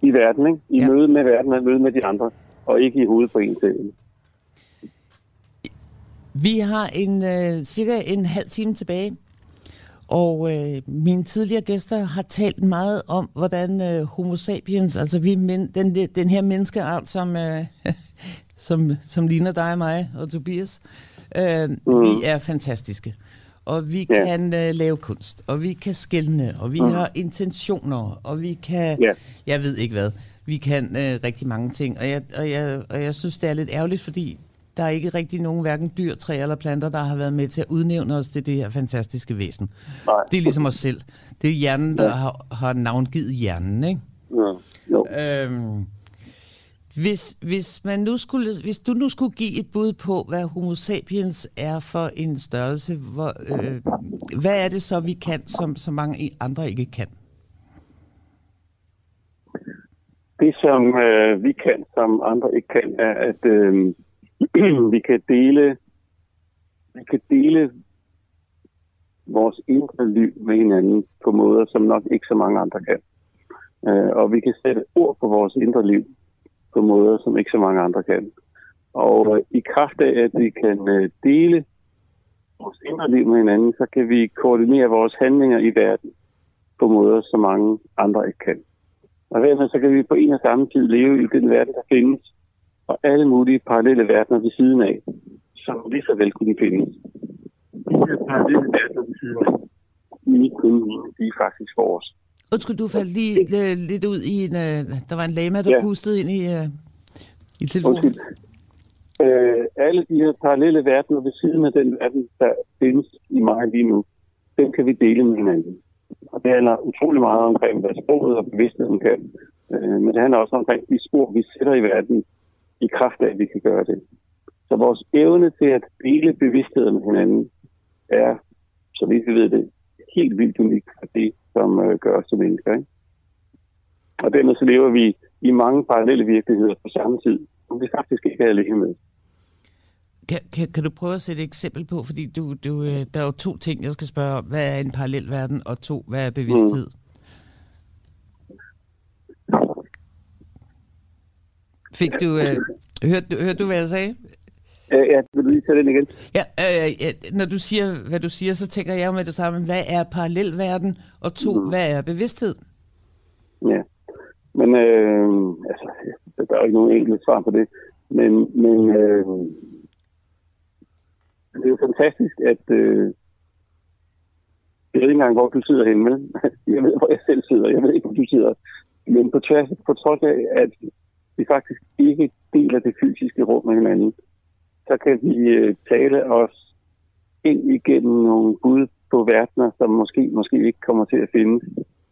I verden, ikke? I ja. møde med verden og møde med de andre, og ikke i hovedet på en selv. Vi har en øh, cirka en halv time tilbage, og øh, mine tidligere gæster har talt meget om, hvordan øh, homo sapiens, altså vi men, den, den her menneskeart, som, øh, som, som ligner dig og mig og Tobias, øh, mm. vi er fantastiske. Og vi yeah. kan øh, lave kunst, og vi kan skælne, og vi mm. har intentioner, og vi kan, yeah. jeg ved ikke hvad, vi kan øh, rigtig mange ting. Og jeg, og, jeg, og jeg synes, det er lidt ærgerligt, fordi der er ikke rigtig nogen hverken dyr, træ eller planter, der har været med til at udnævne os til det her fantastiske væsen. Nej. Det er ligesom os selv. Det er hjernen, der ja. har, har navngivet hjernen, ikke? Ja. Jo. Øhm, hvis, hvis, man nu skulle, hvis du nu skulle give et bud på, hvad homo sapiens er for en størrelse, hvor, øh, hvad er det så, vi kan, som så mange andre ikke kan? Det, som øh, vi kan, som andre ikke kan, er, at øh, vi kan dele vi kan dele vores indre liv med hinanden på måder, som nok ikke så mange andre kan. Øh, og vi kan sætte ord på vores indre liv på måder, som ikke så mange andre kan. Og i kraft af, at vi kan øh, dele vores indre liv med hinanden, så kan vi koordinere vores handlinger i verden på måder, som mange andre ikke kan. Og dermed så kan vi på en og samme tid leve i den verden, der findes, og alle mulige parallelle verdener ved siden af, som lige så vel kunne findes. De her parallelle verdener ved siden af, de er kun mine, de er faktisk vores. Undskyld, du faldt lige øh, lidt ud i en... Uh, der var en lama, der ja. pustede ind i, uh, i telefonen. Undskyld. Uh, alle de her parallelle verdener ved siden af den verden, der findes i mig lige nu, dem kan vi dele med hinanden. Og det handler utrolig meget omkring, hvad sproget og bevidstheden kan. Uh, men det handler også omkring de spor, vi sætter i verden, i kraft af, at vi kan gøre det. Så vores evne til at dele bevidstheden med hinanden er, så vidt vi ved det, helt vildt unikt for det, som øh, gør os til mennesker. Ikke? Og dermed så lever vi i mange parallelle virkeligheder på samme tid, som vi faktisk ikke er alene med. Kan, kan, kan du prøve at sætte et eksempel på, fordi du, du, øh, der er jo to ting, jeg skal spørge om. Hvad er en parallel verden, og to, hvad er bevidsthed? Mm. Fik du, øh, hørte, hørte du, hvad jeg sagde? Ja, vil du lige tage den igen? Ja, øh, når du siger, hvad du siger, så tænker jeg med det samme. Hvad er parallelverden? Og to, mm. hvad er bevidsthed? Ja, men øh, altså, der er jo ikke nogen enkelt svar på det. Men, men øh, det er jo fantastisk, at, øh, Jeg ved ikke engang, hvor du sidder henne, jeg ved, hvor jeg selv sidder. Jeg ved ikke, hvor du sidder. Men på, tværs, på trods af, at vi faktisk ikke deler det fysiske rum med hinanden, så kan vi øh, tale os ind igennem nogle bud på verdener, som måske, måske ikke kommer til at findes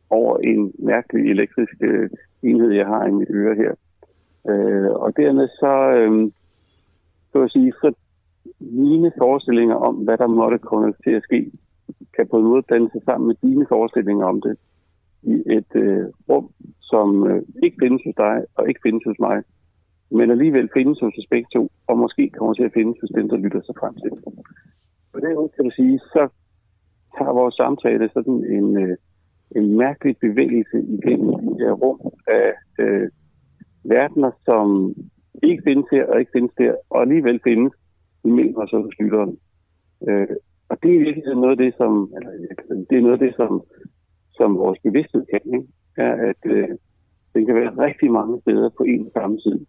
over en mærkelig elektrisk øh, enhed, jeg har i mit øre her. Øh, og dermed så, øh, så at sige, så mine forestillinger om, hvad der måtte komme til at ske, kan på en måde danne sig sammen med dine forestillinger om det i et øh, rum, som øh, ikke findes hos dig og ikke findes hos mig, men alligevel findes hos os begge to, og måske kommer til at findes hos den, der lytter sig frem til. På den måde kan du sige, så tager vores samtale sådan en, øh, en mærkelig bevægelse igennem de her rum af øh, verdener, som ikke findes her og ikke findes der, og alligevel findes imellem os og hos lytteren. Øh, og det er virkelig noget af det, som, eller, det er noget af det, som, som vores bevidsthed kan, ikke? er, at øh, den kan være rigtig mange steder på en og samme tid.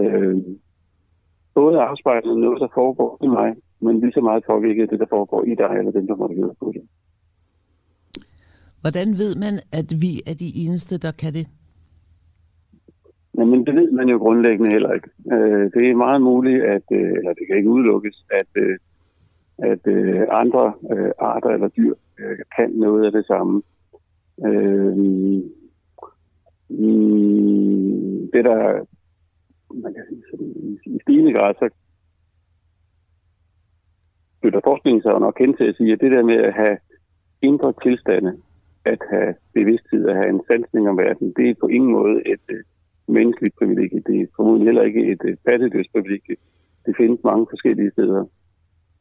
Øh, både afspejler noget, der foregår i mig, men lige så meget påvirker det, der foregår i dig, eller den, der måtte høre på det. Hvordan ved man, at vi er de eneste, der kan det? Jamen, det ved man jo grundlæggende heller ikke. Øh, det er meget muligt, at, øh, eller det kan ikke udelukkes, at, øh, at øh, andre øh, arter eller dyr øh, kan noget af det samme. Øh, det der, man kan sige, sådan, i, i stigende grad, så flytter forskningen sig jo nok hen til at sige, at det der med at have indre tilstande, at have bevidsthed, at have en sansning om verden, det er på ingen måde et øh, menneskeligt privilegie. Det er formodentlig heller ikke et øh, pattedyrsprivilegie. Det findes mange forskellige steder.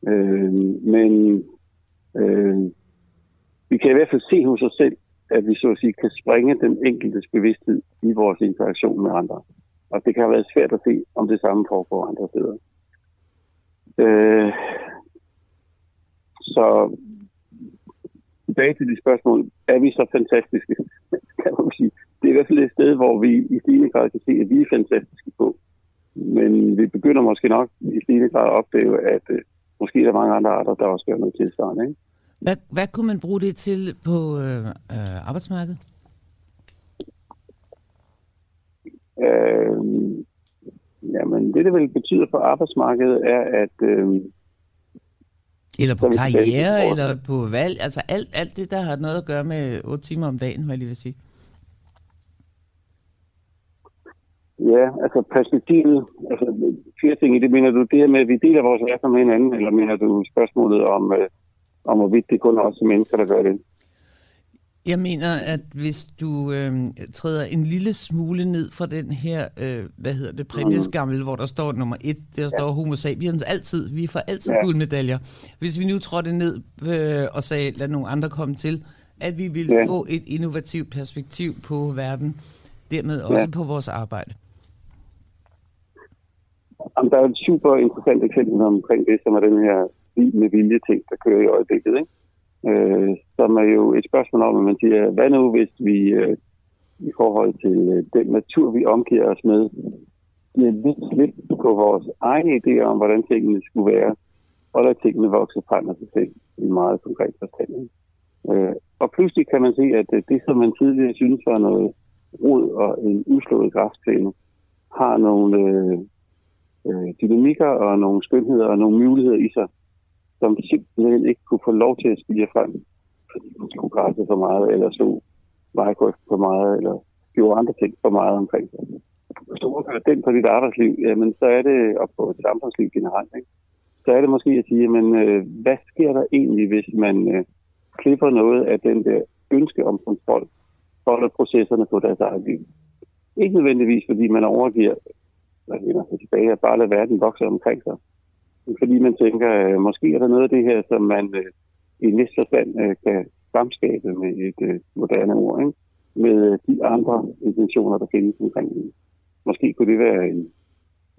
Øh, men øh, vi kan i hvert fald se hos os selv, at vi så at sige kan springe den enkeltes bevidsthed i vores interaktion med andre. Og det kan have været svært at se, om det samme foregår andre steder. Øh, så tilbage til de spørgsmål, er vi så fantastiske? kan man sige. Det er i hvert fald et sted, hvor vi i stigende grad kan se, at vi er fantastiske på. Men vi begynder måske nok i stigende grad at opdage, at øh, måske er der mange andre arter, der også gør noget tilsvarende. Ikke? Hvad, hvad kunne man bruge det til på øh, øh, arbejdsmarkedet? Øh, jamen, det, det vel betyder for arbejdsmarkedet, er, at øh, eller på karriere, eller på valg. Altså alt, alt det, der har noget at gøre med 8 timer om dagen, hvad jeg lige vil sige. Ja, altså perspektivet, altså fire ting i det, mener du det her med, at vi deler vores værker med hinanden, eller mener du spørgsmålet om, øh, om hvorvidt det kun er os mennesker, der gør det? Jeg mener, at hvis du øh, træder en lille smule ned fra den her, øh, hvad hedder det, præmieskammel, hvor der står nummer et, der står homo sapiens altid, vi får altid ja. guldmedaljer. Hvis vi nu trådte ned øh, og sagde, lad nogle andre komme til, at vi ville ja. få et innovativt perspektiv på verden, dermed også ja. på vores arbejde. Jamen, der er et super interessant eksempel omkring det, som er den her med vilje ting, der kører i øjeblikket. Ikke? øh, som er jo et spørgsmål om, at man siger, hvad nu hvis vi øh, i forhold til øh, den natur, vi omgiver os med, giver lidt slip på vores egne idéer om, hvordan tingene skulle være, og lade tingene vokse frem og sig i meget konkret forstand. Øh, og pludselig kan man se, at øh, det, som man tidligere synes var noget rod og en uslået græsplæne, har nogle øh, øh, dynamikker og nogle skønheder og nogle muligheder i sig, som simpelthen ikke kunne få lov til at spire frem, fordi hun skulle græsse for meget, eller så vejgrøft for meget, eller gjorde andre ting for meget omkring sig. Hvis du overfører den på dit arbejdsliv, jamen, så er det, og på et samfundsliv generelt, ikke? så er det måske at sige, men øh, hvad sker der egentlig, hvis man øh, klipper noget af den der ønske om kontrol, holder processerne på deres eget liv. Ikke nødvendigvis, fordi man overgiver, hvad mener sig tilbage, at bare lade verden vokse omkring sig, fordi man tænker, øh, måske er der noget af det her, som man øh, i næste forstand øh, kan samskabe med et øh, moderne ord, ikke? med øh, de andre intentioner, der findes omkring det. Måske kunne det være en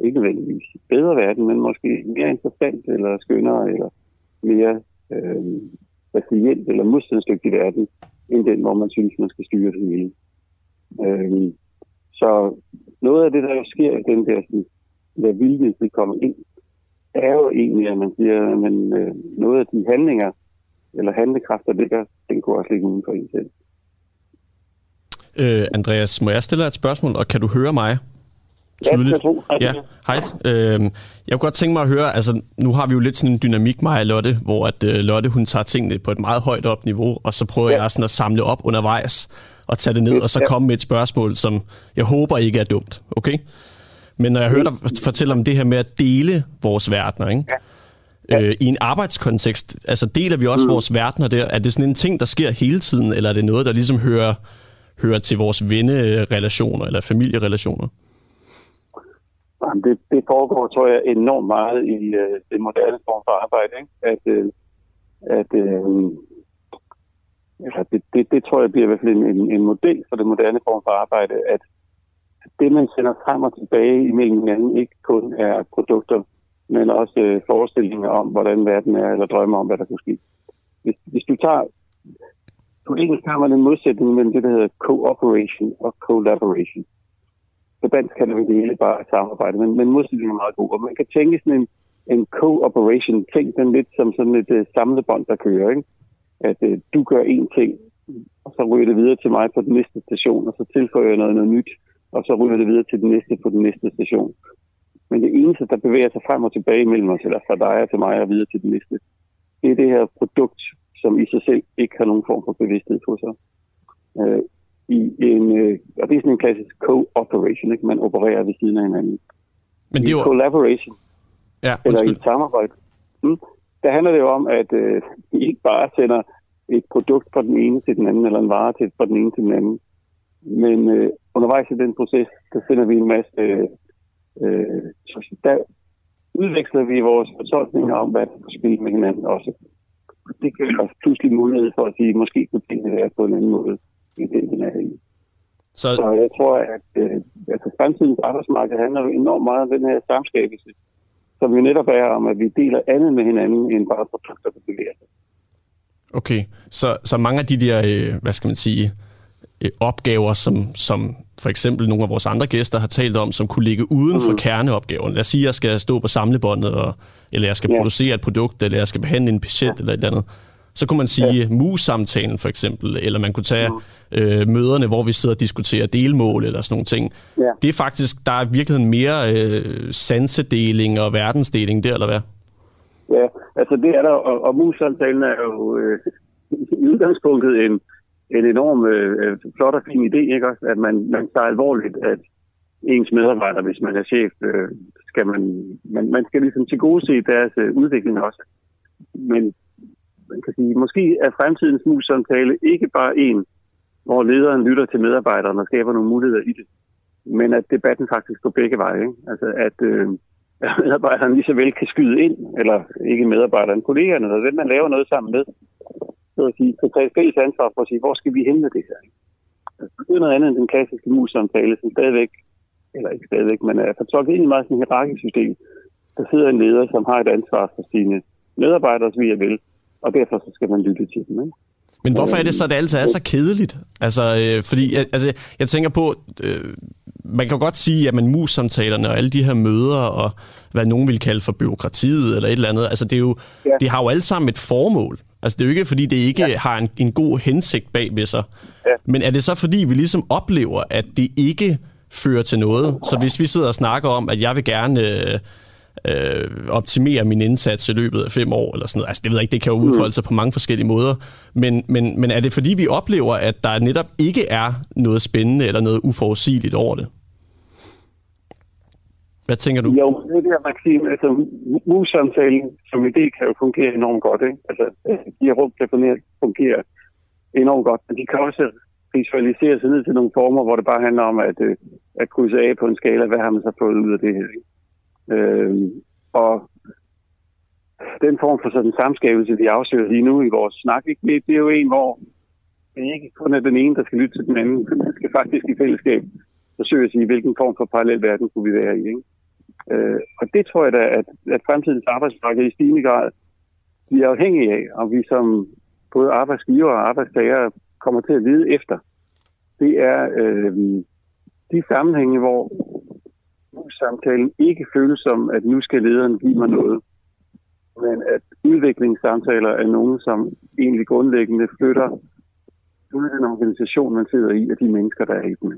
ikke nødvendigvis bedre verden, men måske mere interessant eller skønnere eller mere øh, resilient eller modstandsdygtig verden, end den, hvor man synes, man skal styre det hele. Øh, så noget af det, der jo sker i den der, sådan, der vilje til kommer komme ind er jo egentlig, at man siger, at øh, noget af de handlinger, eller handlekraft, der ligger, kunne også ligge uden for en selv. Øh, Andreas, må jeg stille dig et spørgsmål, og kan du høre mig? Tydeligt. Ja, ja, hej. Øh, jeg kunne godt tænke mig at høre, altså nu har vi jo lidt sådan en dynamik, mig og Lotte, hvor at øh, Lotte hun tager tingene på et meget højt op niveau, og så prøver ja. jeg sådan at samle op undervejs og tage det ned, og så ja. komme med et spørgsmål, som jeg håber ikke er dumt, okay? Men når jeg hører dig fortælle om det her med at dele vores verdener, ikke? Ja. Øh, i en arbejdskontekst, altså deler vi også mm. vores verdener der? Er det sådan en ting, der sker hele tiden, eller er det noget, der ligesom hører, hører til vores vennerelationer eller familierelationer? Det, det foregår, tror jeg, enormt meget i uh, det moderne form for arbejde. Ikke? At, uh, at uh, altså det, det, det tror jeg bliver i hvert fald en, en, en model for det moderne form for arbejde, at det, man sender frem og tilbage imellem hinanden, ikke kun er produkter, men også øh, forestillinger om, hvordan verden er, eller drømmer om, hvad der kunne ske. Hvis, hvis du tager på engelsk har man en modsætning mellem det, der hedder cooperation og collaboration. På dansk kan det hele bare samarbejde, men, men modsætningen er meget god. Og man kan tænke sådan en, en cooperation, tænk den lidt som sådan et øh, uh, samlebånd, der kører. Ikke? At uh, du gør én ting, og så ryger det videre til mig på den næste station, og så tilføjer jeg noget, noget nyt, og så ryger det videre til den næste på den næste station. Men det eneste, der bevæger sig frem og tilbage mellem os, eller fra dig og til mig og videre til den næste, det er det her produkt, som i sig selv ikke har nogen form for bevidsthed på sig. Øh, i en, øh, og det er sådan en klassisk co-operation, ikke? man opererer ved siden af hinanden. Men det er jo... collaboration, ja, eller i et samarbejde, hmm, der handler det jo om, at øh, vi ikke bare sender et produkt fra den ene til den anden, eller en vare til, fra den ene til den anden. Men øh, undervejs i den proces, der finder vi en masse... Øh, der udveksler vi vores fortolkninger om, hvad der spille med hinanden også det giver os pludselig mulighed for at sige, måske kunne tingene være på en anden måde, end den, den er i. Så... så jeg tror, at øh, altså, fremtidens arbejdsmarked handler jo enormt meget om den her samskabelse, som jo netop er om, at vi deler andet med hinanden, end bare produkter, der bevæger sig. Okay, så, så mange af de der, øh, hvad skal man sige, øh, opgaver, som, som for eksempel nogle af vores andre gæster har talt om, som kunne ligge uden for mm. kerneopgaven. Lad os sige, at jeg skal stå på samlebåndet, og, eller jeg skal ja. producere et produkt, eller jeg skal behandle en patient, ja. eller et eller andet. Så kunne man sige ja. mus-samtalen for eksempel, eller man kunne tage mm. øh, møderne, hvor vi sidder og diskuterer delmål eller sådan nogle ting. Ja. Det er faktisk, der er i virkeligheden mere øh, sansedeling og verdensdeling der, eller hvad? Ja, altså det er der, og, og mus-samtalen er jo øh, i udgangspunktet en, en enorm øh, flot og fin idé, ikke også? At man, man tager alvorligt, at ens medarbejdere, hvis man er chef, øh, skal man, man, man skal ligesom til gode se deres øh, udvikling også. Men man kan sige, måske er fremtidens mus-samtale ikke bare en, hvor lederen lytter til medarbejderne og skaber nogle muligheder i det, men at debatten faktisk går begge veje. Ikke? Altså at, øh, at medarbejderne lige så vel kan skyde ind, eller ikke medarbejderne, kollegerne, eller hvem man laver noget sammen med, så at sige, kan tage fælles ansvar for at sige, hvor skal vi hente det her? Altså, det er noget andet end den klassiske mus-samtale, som stadigvæk, eller ikke stadigvæk, men er fortolket ind i meget sådan et hierarkisk system. Der sidder en leder, som har et ansvar for sine medarbejdere, som jeg vil, og derfor så skal man lytte til dem. Ikke? Men hvorfor er det så, at det altid er så kedeligt? Altså, øh, fordi altså, jeg tænker på, øh, man kan godt sige, at man mus-samtalerne og alle de her møder, og hvad nogen vil kalde for byråkratiet eller et eller andet, altså det, er jo, ja. det har jo alle sammen et formål. Altså det er jo ikke, fordi det ikke ja. har en, en god hensigt bag ved sig. Ja. Men er det så, fordi vi ligesom oplever, at det ikke fører til noget? Så hvis vi sidder og snakker om, at jeg vil gerne øh, øh, optimere min indsats i løbet af fem år, eller sådan noget. Altså, det ved jeg ikke, det kan jo mm. udfolde sig på mange forskellige måder. Men, men, men er det fordi, vi oplever, at der netop ikke er noget spændende eller noget uforudsigeligt over det? Hvad tænker du? Jo, det er det, Maxim. Altså, mus-samtalen som idé kan jo fungere enormt godt. Ikke? Altså, øh, de her rum kan fungere enormt godt, men de kan også visualisere sig ned til nogle former, hvor det bare handler om at, øh, at krydse af på en skala, hvad har man så fået ud af det her. Ikke? Øhm, og den form for sådan samskabelse, vi afsøger lige nu i vores snak, ikke? det er jo en, hvor det ikke kun er den ene, der skal lytte til den anden. Man skal faktisk i fællesskab forsøge at sige, hvilken form for parallel verden kunne vi være i. Ikke? Øh, og det tror jeg da, at, at fremtidens arbejdsmarked i stigende grad bliver afhængig af, om vi som både arbejdsgiver og arbejdstager kommer til at vide efter. Det er øh, de sammenhænge, hvor samtalen ikke føles som, at nu skal lederen give mig noget, men at udviklingssamtaler er nogen, som egentlig grundlæggende flytter ud i den organisation, man sidder i, og de mennesker, der er i den.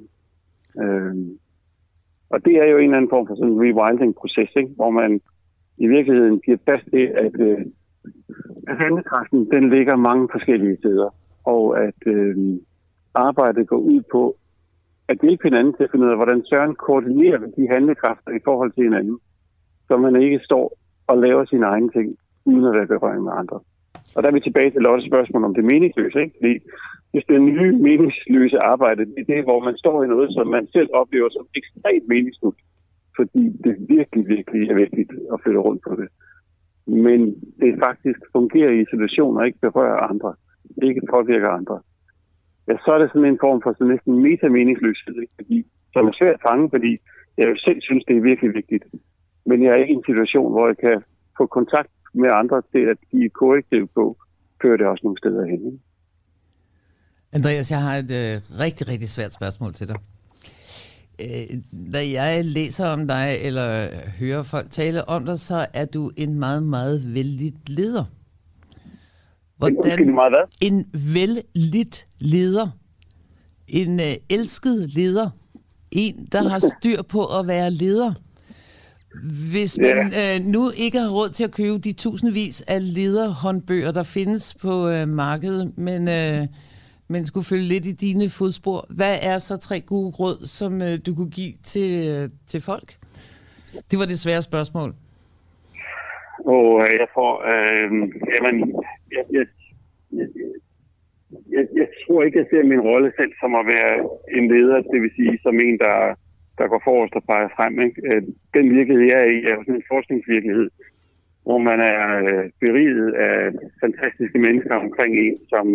Øh, og det er jo en eller anden form for sådan en rewilding-proces, ikke? hvor man i virkeligheden giver fast til, at, øh, at handekraften, den ligger mange forskellige steder, og at øh, arbejdet går ud på at hjælpe hinanden til at finde ud af, hvordan Søren koordinerer de handlekræfter i forhold til hinanden, så man ikke står og laver sine egne ting, uden at være berøring med andre. Og der er vi tilbage til Lottes spørgsmål om det meningsløse, ikke? Fordi hvis det nye meningsløse arbejde, det er det, hvor man står i noget, som man selv oplever som ekstremt meningsfuldt, fordi det virkelig, virkelig er vigtigt at flytte rundt på det. Men det faktisk fungerer i situationer, ikke berører andre, ikke påvirker andre. Ja, så er det sådan en form for sådan næsten metameningsløshed, ikke? Fordi, som er svært at fange, fordi jeg jo selv synes, det er virkelig vigtigt. Men jeg er ikke i en situation, hvor jeg kan få kontakt med andre til at give korrektiv på, fører det også nogle steder hen. Ikke? Andreas, jeg har et øh, rigtig, rigtig svært spørgsmål til dig. Øh, når jeg læser om dig, eller hører folk tale om dig, så er du en meget, meget vældig leder. Hvordan, en, meget hvad? En vældigt leder. En øh, elsket leder. En, der har styr på at være leder. Hvis man ja. øh, nu ikke har råd til at købe de tusindvis af lederhåndbøger, der findes på øh, markedet, men, øh, men skulle følge lidt i dine fodspor, hvad er så tre gode råd, som øh, du kunne give til, øh, til folk? Det var det svære spørgsmål. Og øh, jeg tror, øh, jamen, jeg, jeg, jeg, jeg, jeg tror ikke, jeg ser min rolle selv som at være en leder, det vil sige som en, der der går forrest og peger frem. Ikke? Øh, den virkelighed, jeg er i, er jo sådan en forskningsvirkelighed, hvor man er øh, beriget af fantastiske mennesker omkring en, som,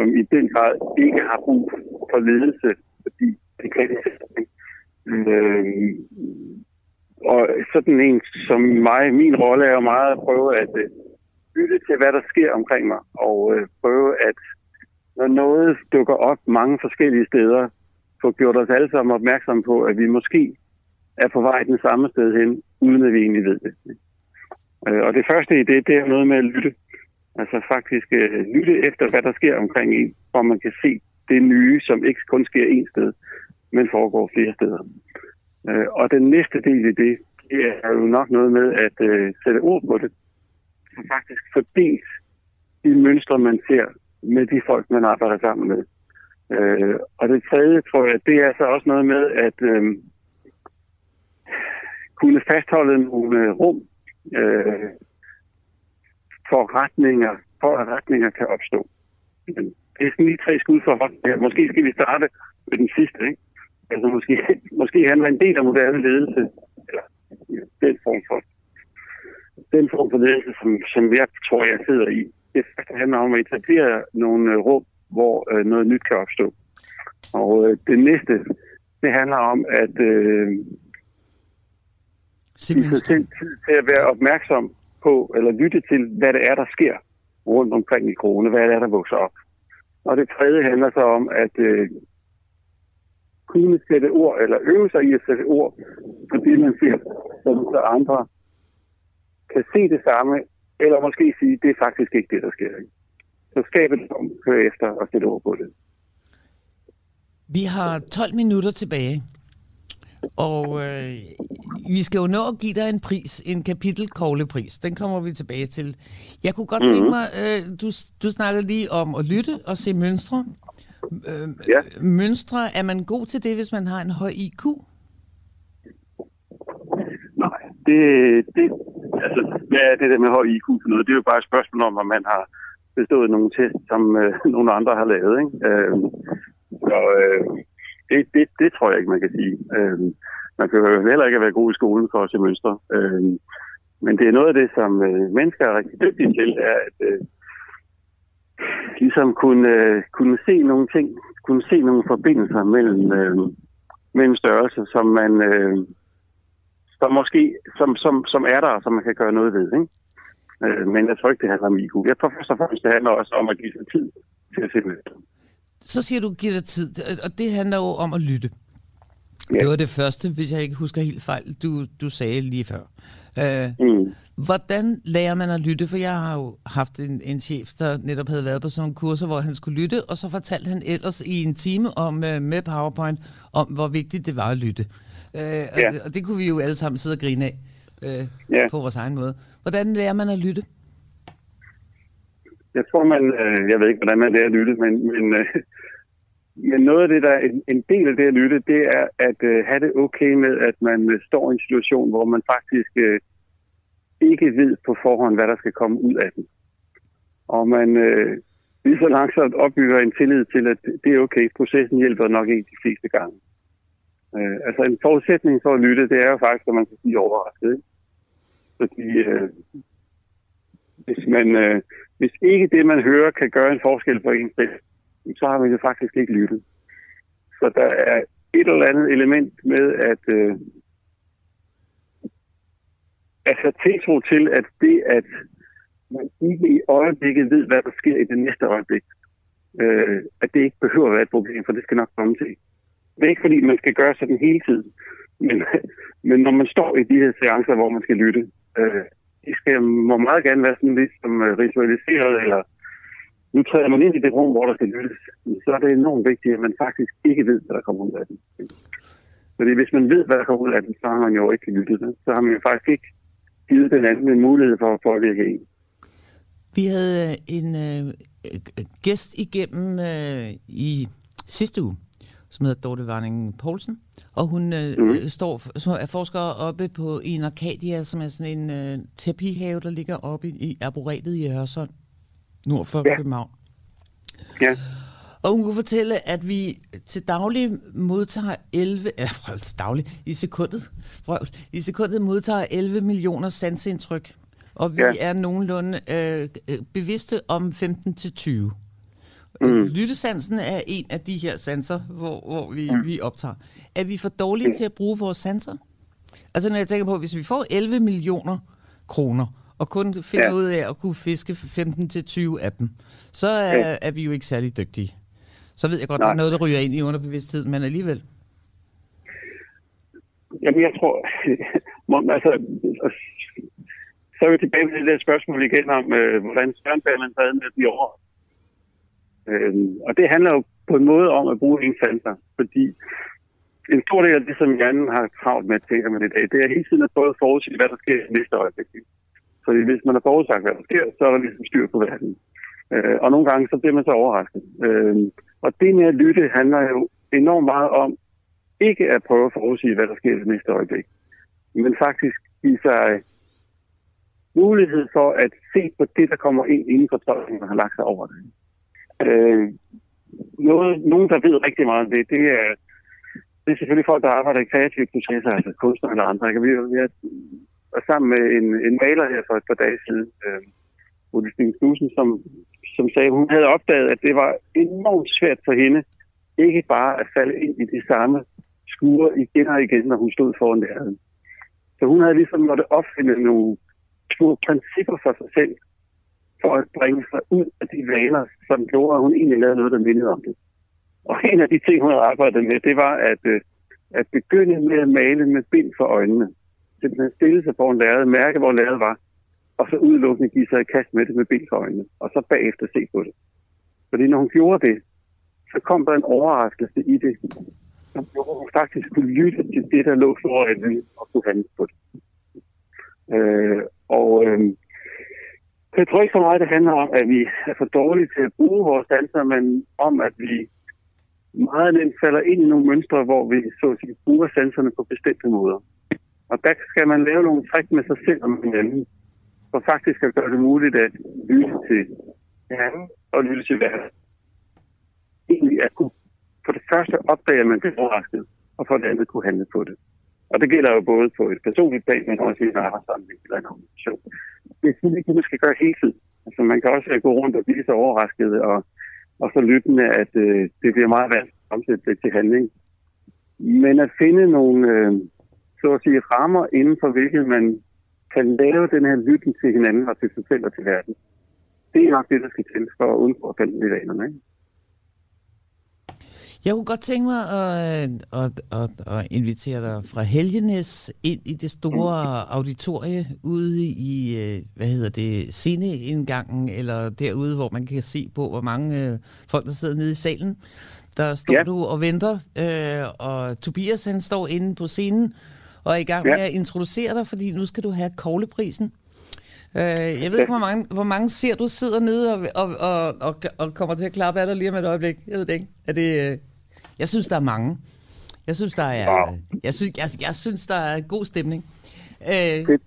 som i den grad ikke har brug for ledelse, fordi det kan det øh, og sådan en som mig, min rolle er jo meget at prøve at øh, lytte til, hvad der sker omkring mig, og øh, prøve at, når noget dukker op mange forskellige steder, få gjort os alle sammen opmærksom på, at vi måske er på vej den samme sted hen, uden at vi egentlig ved det. Øh, og det første i det, det er noget med at lytte. Altså faktisk øh, lytte efter, hvad der sker omkring en, hvor man kan se det nye, som ikke kun sker én sted, men foregår flere steder. Øh, og den næste del i det, det er jo nok noget med at øh, sætte ord på det. Og faktisk fordelt de mønstre, man ser med de folk, man arbejder sammen med. Øh, og det tredje, tror jeg, det er så også noget med at øh, kunne fastholde nogle øh, rum øh, for retninger, for at retninger kan opstå. Men det er sådan lige tre skud for hånd. Ja, måske skal vi starte med den sidste, ikke? Altså måske, måske handler en del af moderne ledelse, eller ja, den form for den form for ledelse, som, som jeg tror, jeg sidder i. Det handler om at etablere nogle rum hvor øh, noget nyt kan opstå. Og øh, det næste, det handler om, at øh, vi skal tid til at være opmærksom på, eller lytte til, hvad det er, der sker rundt omkring i krone, hvad det er, der vokser op. Og det tredje handler så om, at øh, kunne sætte ord, eller øve sig i at sætte ord på det, man ser, så andre kan se det samme, eller måske sige, det er faktisk ikke det, der sker. Så skabe et om, køre efter og sætte ord på det. Vi har 12 minutter tilbage, og øh, vi skal jo nå at give dig en pris, en kapitelkoglepris. Den kommer vi tilbage til. Jeg kunne godt mm-hmm. tænke mig, øh, du, du snakkede lige om at lytte og se mønstre. Øh, ja. Mønstre, er man god til det, hvis man har en høj IQ? Nej, det, det, altså, hvad er det der med høj IQ for noget? Det er jo bare et spørgsmål om, om man har bestået nogle test, som øh, nogle andre har lavet. Ikke? Øh, så øh, det, det, det tror jeg ikke, man kan sige. Øh, man kan jo heller ikke være god i skolen for at se mønstre. Øh, men det er noget af det, som øh, mennesker er rigtig dygtige til, er at øh, ligesom kunne, øh, kunne se nogle ting, kunne se nogle forbindelser mellem, øh, mellem størrelser, som man øh, som måske som, som, som er der, som man kan gøre noget ved. Ikke? Øh, men jeg tror ikke, det handler om IQ. Jeg tror først og fremmest, det handler også om at give sig tid til at se mønstre. Så siger du, giver dig tid, og det handler jo om at lytte. Ja. Det var det første, hvis jeg ikke husker helt fejl, du, du sagde lige før. Øh, mm. Hvordan lærer man at lytte? For jeg har jo haft en, en chef, der netop havde været på sådan nogle kurser, hvor han skulle lytte, og så fortalte han ellers i en time om øh, med PowerPoint, om hvor vigtigt det var at lytte. Øh, ja. og, og det kunne vi jo alle sammen sidde og grine af øh, ja. på vores egen måde. Hvordan lærer man at lytte? Jeg tror, man... Øh, jeg ved ikke, hvordan man lærer at lytte, men, men, øh, men noget af det, der en, en del af det at lytte, det er at øh, have det okay med, at man øh, står i en situation, hvor man faktisk øh, ikke ved på forhånd, hvad der skal komme ud af den. Og man øh, lige så langsomt opbygger en tillid til, at det er okay. Processen hjælper nok ikke de fleste gange. Øh, altså en forudsætning for at lytte, det er jo faktisk, at man kan blive overrasket. Ikke? Fordi øh, hvis, man, øh, hvis ikke det, man hører, kan gøre en forskel for en selv, så har man jo faktisk ikke lyttet. Så der er et eller andet element med at, øh, altså tiltro til, at det, at man ikke i øjeblikket ved, hvad der sker i det næste øjeblik, øh, at det ikke behøver at være et problem, for det skal nok komme til. Det er ikke fordi, man skal gøre sådan hele tiden, men, men når man står i de her seancer, hvor man skal lytte, øh, det skal, må meget gerne være sådan lidt som øh, ritualiseret, eller nu træder man ind i det rum, hvor der skal lyttes, så er det enormt vigtigt, at man faktisk ikke ved, hvad der kommer ud af den. Fordi hvis man ved, hvad der kommer ud af den, så har man jo ikke lyttet. Så har man jo faktisk ikke givet den anden en mulighed for at påvirke en. Vi havde øh, en øh, gæst igennem øh, i sidste uge, som hedder Dorte Varning Poulsen. Og hun øh, mm. står, så er forsker oppe på en Arcadia, som er sådan en øh, tepihave, der ligger oppe i, i Arboretet i Hørsholm, nord for ja. København. Ja. Og hun kunne fortælle, at vi til daglig modtager 11, eller til daglig, i sekundet, prøv, i sekundet modtager 11 millioner sansindtryk. Og vi ja. er nogenlunde øh, bevidste om 15 til 20. Mm. Lyttesansen er en af de her sanser, hvor, hvor vi, mm. vi optager. Er vi for dårlige til at bruge vores sanser? Altså når jeg tænker på, hvis vi får 11 millioner kroner, og kun finder ja. ud af at kunne fiske 15-20 af dem, så er, ja. er vi jo ikke særlig dygtige. Så ved jeg godt, Nej. der er noget, der ryger ind i underbevidstheden, men alligevel. Jamen, jeg tror... altså, så er vi tilbage til det der spørgsmål igen om, øh, hvordan Søren Ballen havde med de år. Øh, og det handler jo på en måde om at bruge indsatser, fordi en stor del af det, som hjernen har travlt med at tænke med i dag, det er hele tiden at prøve at forudsige, hvad der sker i næste øjeblik. Fordi hvis man har forudsagt, hvad der sker, så er der ligesom styr på verden. Øh, og nogle gange, så bliver man så overrasket. Øh, og det med at lytte handler jo enormt meget om ikke at prøve at forudsige, hvad der sker i næste øjeblik, men faktisk give sig mulighed for at se på det, der kommer ind inden for man har lagt sig over det. Øh, noget, nogen, der ved rigtig meget om det, det er, det er selvfølgelig folk, der arbejder i kreative processer, altså kunstnere eller andre. Vi, vi er sammen med en, en maler her for et par dage siden, øh, Udstine Knudsen, som, som sagde, at hun havde opdaget, at det var enormt svært for hende ikke bare at falde ind i de samme skure igen og igen, når hun stod foran læreren. Så hun havde ligesom måttet opfinde nogle små principper for sig selv, for at bringe sig ud af de vaner, som gjorde, at hun egentlig lavede noget, der mindede om det. Og en af de ting, hun havde arbejdet med, det var at, øh, at begynde med at male med bind for øjnene. Simpelthen stille sig foran lærret, mærke, hvor lærret var, og så udelukkende give sig i kast med det med bind for øjnene, og så bagefter se på det. Fordi når hun gjorde det, så kom der en overraskelse i det, som gjorde, hun faktisk kunne lytte til det, der lå foran hende, og kunne handle på det. Øh, og øh, jeg tror ikke så meget, det handler om, at vi er for dårlige til at bruge vores danser, men om, at vi meget nemt falder ind i nogle mønstre, hvor vi så at sige, bruger sanserne på bestemte måder. Og der skal man lave nogle træk med sig selv og med hinanden, for faktisk at gøre det muligt at lytte til hinanden og lytte til verden. Egentlig at kunne for det første opdage, at man bliver overrasket, og for det andet kunne handle på det. Og det gælder jo både på et personligt plan, men også i en arbejdssamling eller en organisation. Det er sådan ikke, man skal gøre hele tiden. Altså, man kan også øh, gå rundt og blive så overrasket og, og så lyttende, at øh, det bliver meget vanskeligt at omsætte det til handling. Men at finde nogle, øh, så at sige, rammer inden for hvilket man kan lave den her lytten til hinanden og til sig selv og til verden. Det er nok det, der skal til for at undgå at falde i vanerne. Ikke? Jeg kunne godt tænke mig at, at, at, at invitere dig fra Helgenes ind i det store auditorie ude i, øh, hvad hedder det, sceneindgangen, eller derude, hvor man kan se på, hvor mange øh, folk, der sidder nede i salen. Der står ja. du og venter, øh, og Tobias han står inde på scenen og er i gang ja. med at introducere dig, fordi nu skal du have kogleprisen. Øh, jeg ved ikke, hvor mange, hvor mange ser du sidder nede og, og, og, og, og kommer til at klappe af dig lige om et øjeblik. Jeg ved det ikke. Er det, øh, jeg synes, der er mange. Jeg synes, der er, wow. jeg synes, jeg, jeg synes, der er god stemning. Øh,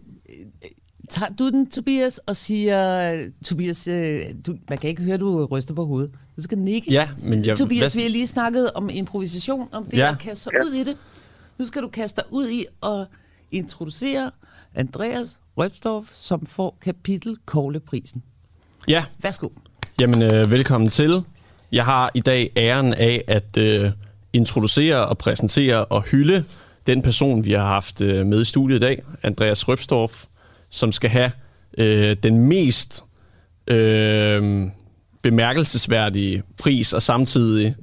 tager du den, Tobias, og siger, Tobias, øh, du, man kan ikke høre, du ryster på hovedet. Du skal nikke. Ja, men jeg... Tobias, vi har lige snakket om improvisation, om det ja. at kaste sig ja. ud i det. Nu skal du kaste dig ud i at introducere Andreas Røbstorff, som får kapitel Kogleprisen. Ja. Værsgo. Jamen, øh, velkommen til. Jeg har i dag æren af at øh, introducere og præsentere og hylde den person, vi har haft øh, med i studiet i dag, Andreas Røbstorff, som skal have øh, den mest øh, bemærkelsesværdige pris og samtidig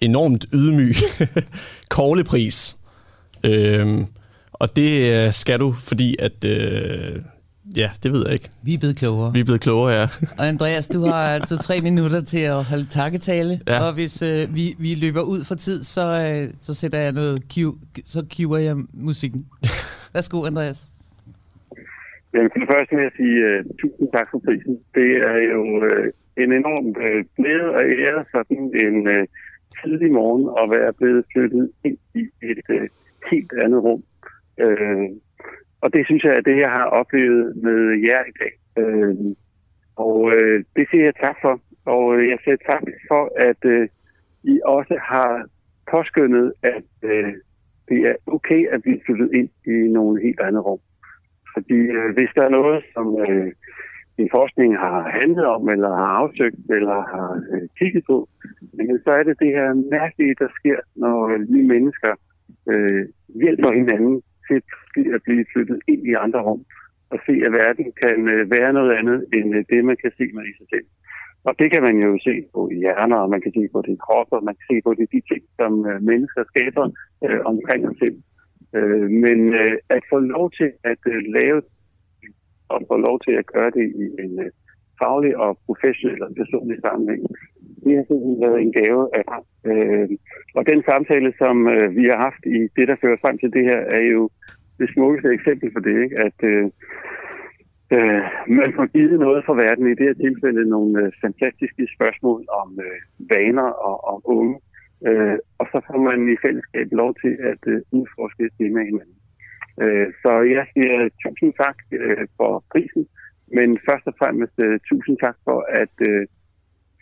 enormt ydmyg koglepris. Øh, og det øh, skal du, fordi at... Øh, ja, det ved jeg ikke. Vi er blevet klogere. Vi er blevet klogere, ja. og Andreas, du har altså tre minutter til at holde takketale. Ja. Og hvis øh, vi, vi løber ud for tid, så, øh, så sætter jeg noget cue, så cuer jeg musikken. Værsgo, Andreas. Jamen, for det første vil jeg sige uh, tusind tak for prisen. Det er jo uh, en enorm uh, glæde og ære sådan en uh, tidlig morgen at være blevet flyttet ind i et uh, helt andet rum Øh, og det synes jeg er det, jeg har oplevet med jer i dag. Øh, og øh, det siger jeg tak for. Og øh, jeg siger tak for, at øh, I også har påskyndet, at øh, det er okay at vi flyttet ind i nogle helt andre rum. Fordi øh, hvis der er noget, som øh, din forskning har handlet om, eller har afsøgt, eller har øh, kigget på, men så er det det her mærkelige, der sker, når øh, vi mennesker øh, hjælper hinanden til at blive flyttet ind i andre rum og se, at verden kan øh, være noget andet end øh, det, man kan se med i sig selv. Og det kan man jo se på i hjerner, og man kan se på det krop, og man kan se på det, de ting, som øh, mennesker skaber øh, omkring os selv. Øh, men øh, at få lov til at øh, lave og få lov til at gøre det i en øh, faglig og professionel og personlig sammenhæng, det har simpelthen været en gave af ham. Øh, og den samtale, som øh, vi har haft i det, der fører frem til det her, er jo det smukkeste eksempel for det, ikke? at øh, øh, man får givet noget fra verden, i det her tilfælde nogle øh, fantastiske spørgsmål om øh, vaner og om unge, øh, og så får man i fællesskab lov til at øh, udforske det med hinanden. Øh, så jeg siger tusind tak øh, for prisen, men først og fremmest øh, tusind tak for at øh,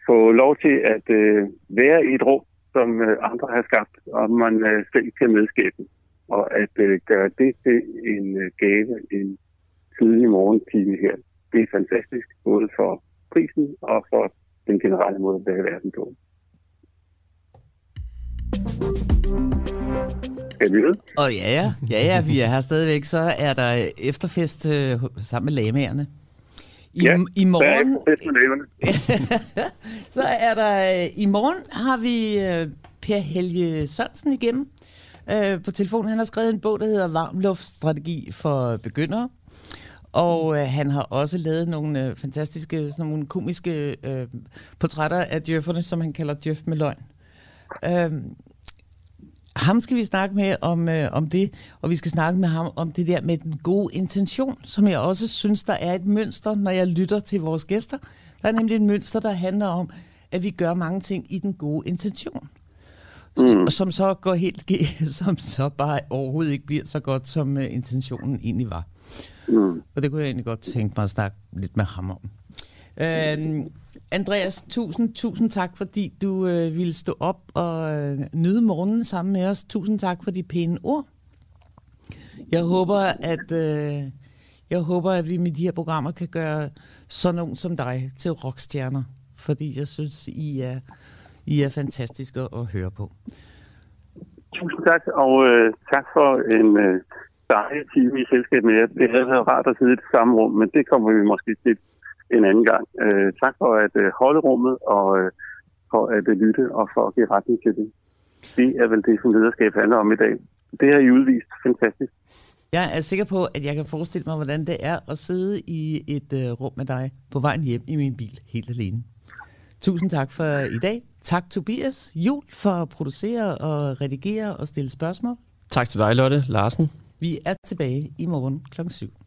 få lov til at øh, være i et rum, som øh, andre har skabt, og man øh, selv kan medskabe. Og at øh, gøre det til en øh, gave en tidlig morgentime her, det er fantastisk, både for prisen og for den generelle måde at være verden på. Er vi ved? Og ja, ja, ja, ja, vi er her stadigvæk. Så er der efterfest øh, sammen med lamaerne. I, ja, i morgen, så er der, i morgen har vi øh, Per Helge Sørensen igennem øh, på telefonen. Han har skrevet en bog, der hedder Varmluftstrategi for begyndere. Og øh, han har også lavet nogle øh, fantastiske, sådan nogle komiske øh, portrætter af djøfferne, som han kalder djøf med løgn. Øh, ham skal vi snakke med om, øh, om det, og vi skal snakke med ham om det der med den gode intention, som jeg også synes, der er et mønster, når jeg lytter til vores gæster. Der er nemlig et mønster, der handler om, at vi gør mange ting i den gode intention. Mm. Som så går helt som så bare overhovedet ikke bliver så godt, som uh, intentionen egentlig var. Mm. Og det kunne jeg egentlig godt tænke mig at snakke lidt med ham om. Uh, Andreas, tusind, tusind tak, fordi du øh, ville stå op og øh, nyde morgenen sammen med os. Tusind tak for de pæne ord. Jeg håber, at øh, jeg håber, at vi med de her programmer kan gøre sådan nogen som dig til rockstjerner, fordi jeg synes, I er, I er fantastiske at høre på. Tusind tak, og øh, tak for en øh, dejlig time i selskab med jer. Det havde været rart at sidde i det samme rum, men det kommer vi måske til en anden gang. Øh, tak for at øh, holde rummet og øh, for at øh, lytte og for at give retning til det. det er vel det, som lederskab handler om i dag. Det har I udvist fantastisk. Jeg er sikker på, at jeg kan forestille mig, hvordan det er at sidde i et uh, rum med dig på vejen hjem i min bil helt alene. Tusind tak for i dag. Tak Tobias Jul for at producere og redigere og stille spørgsmål. Tak til dig, Lotte Larsen. Vi er tilbage i morgen kl. 7.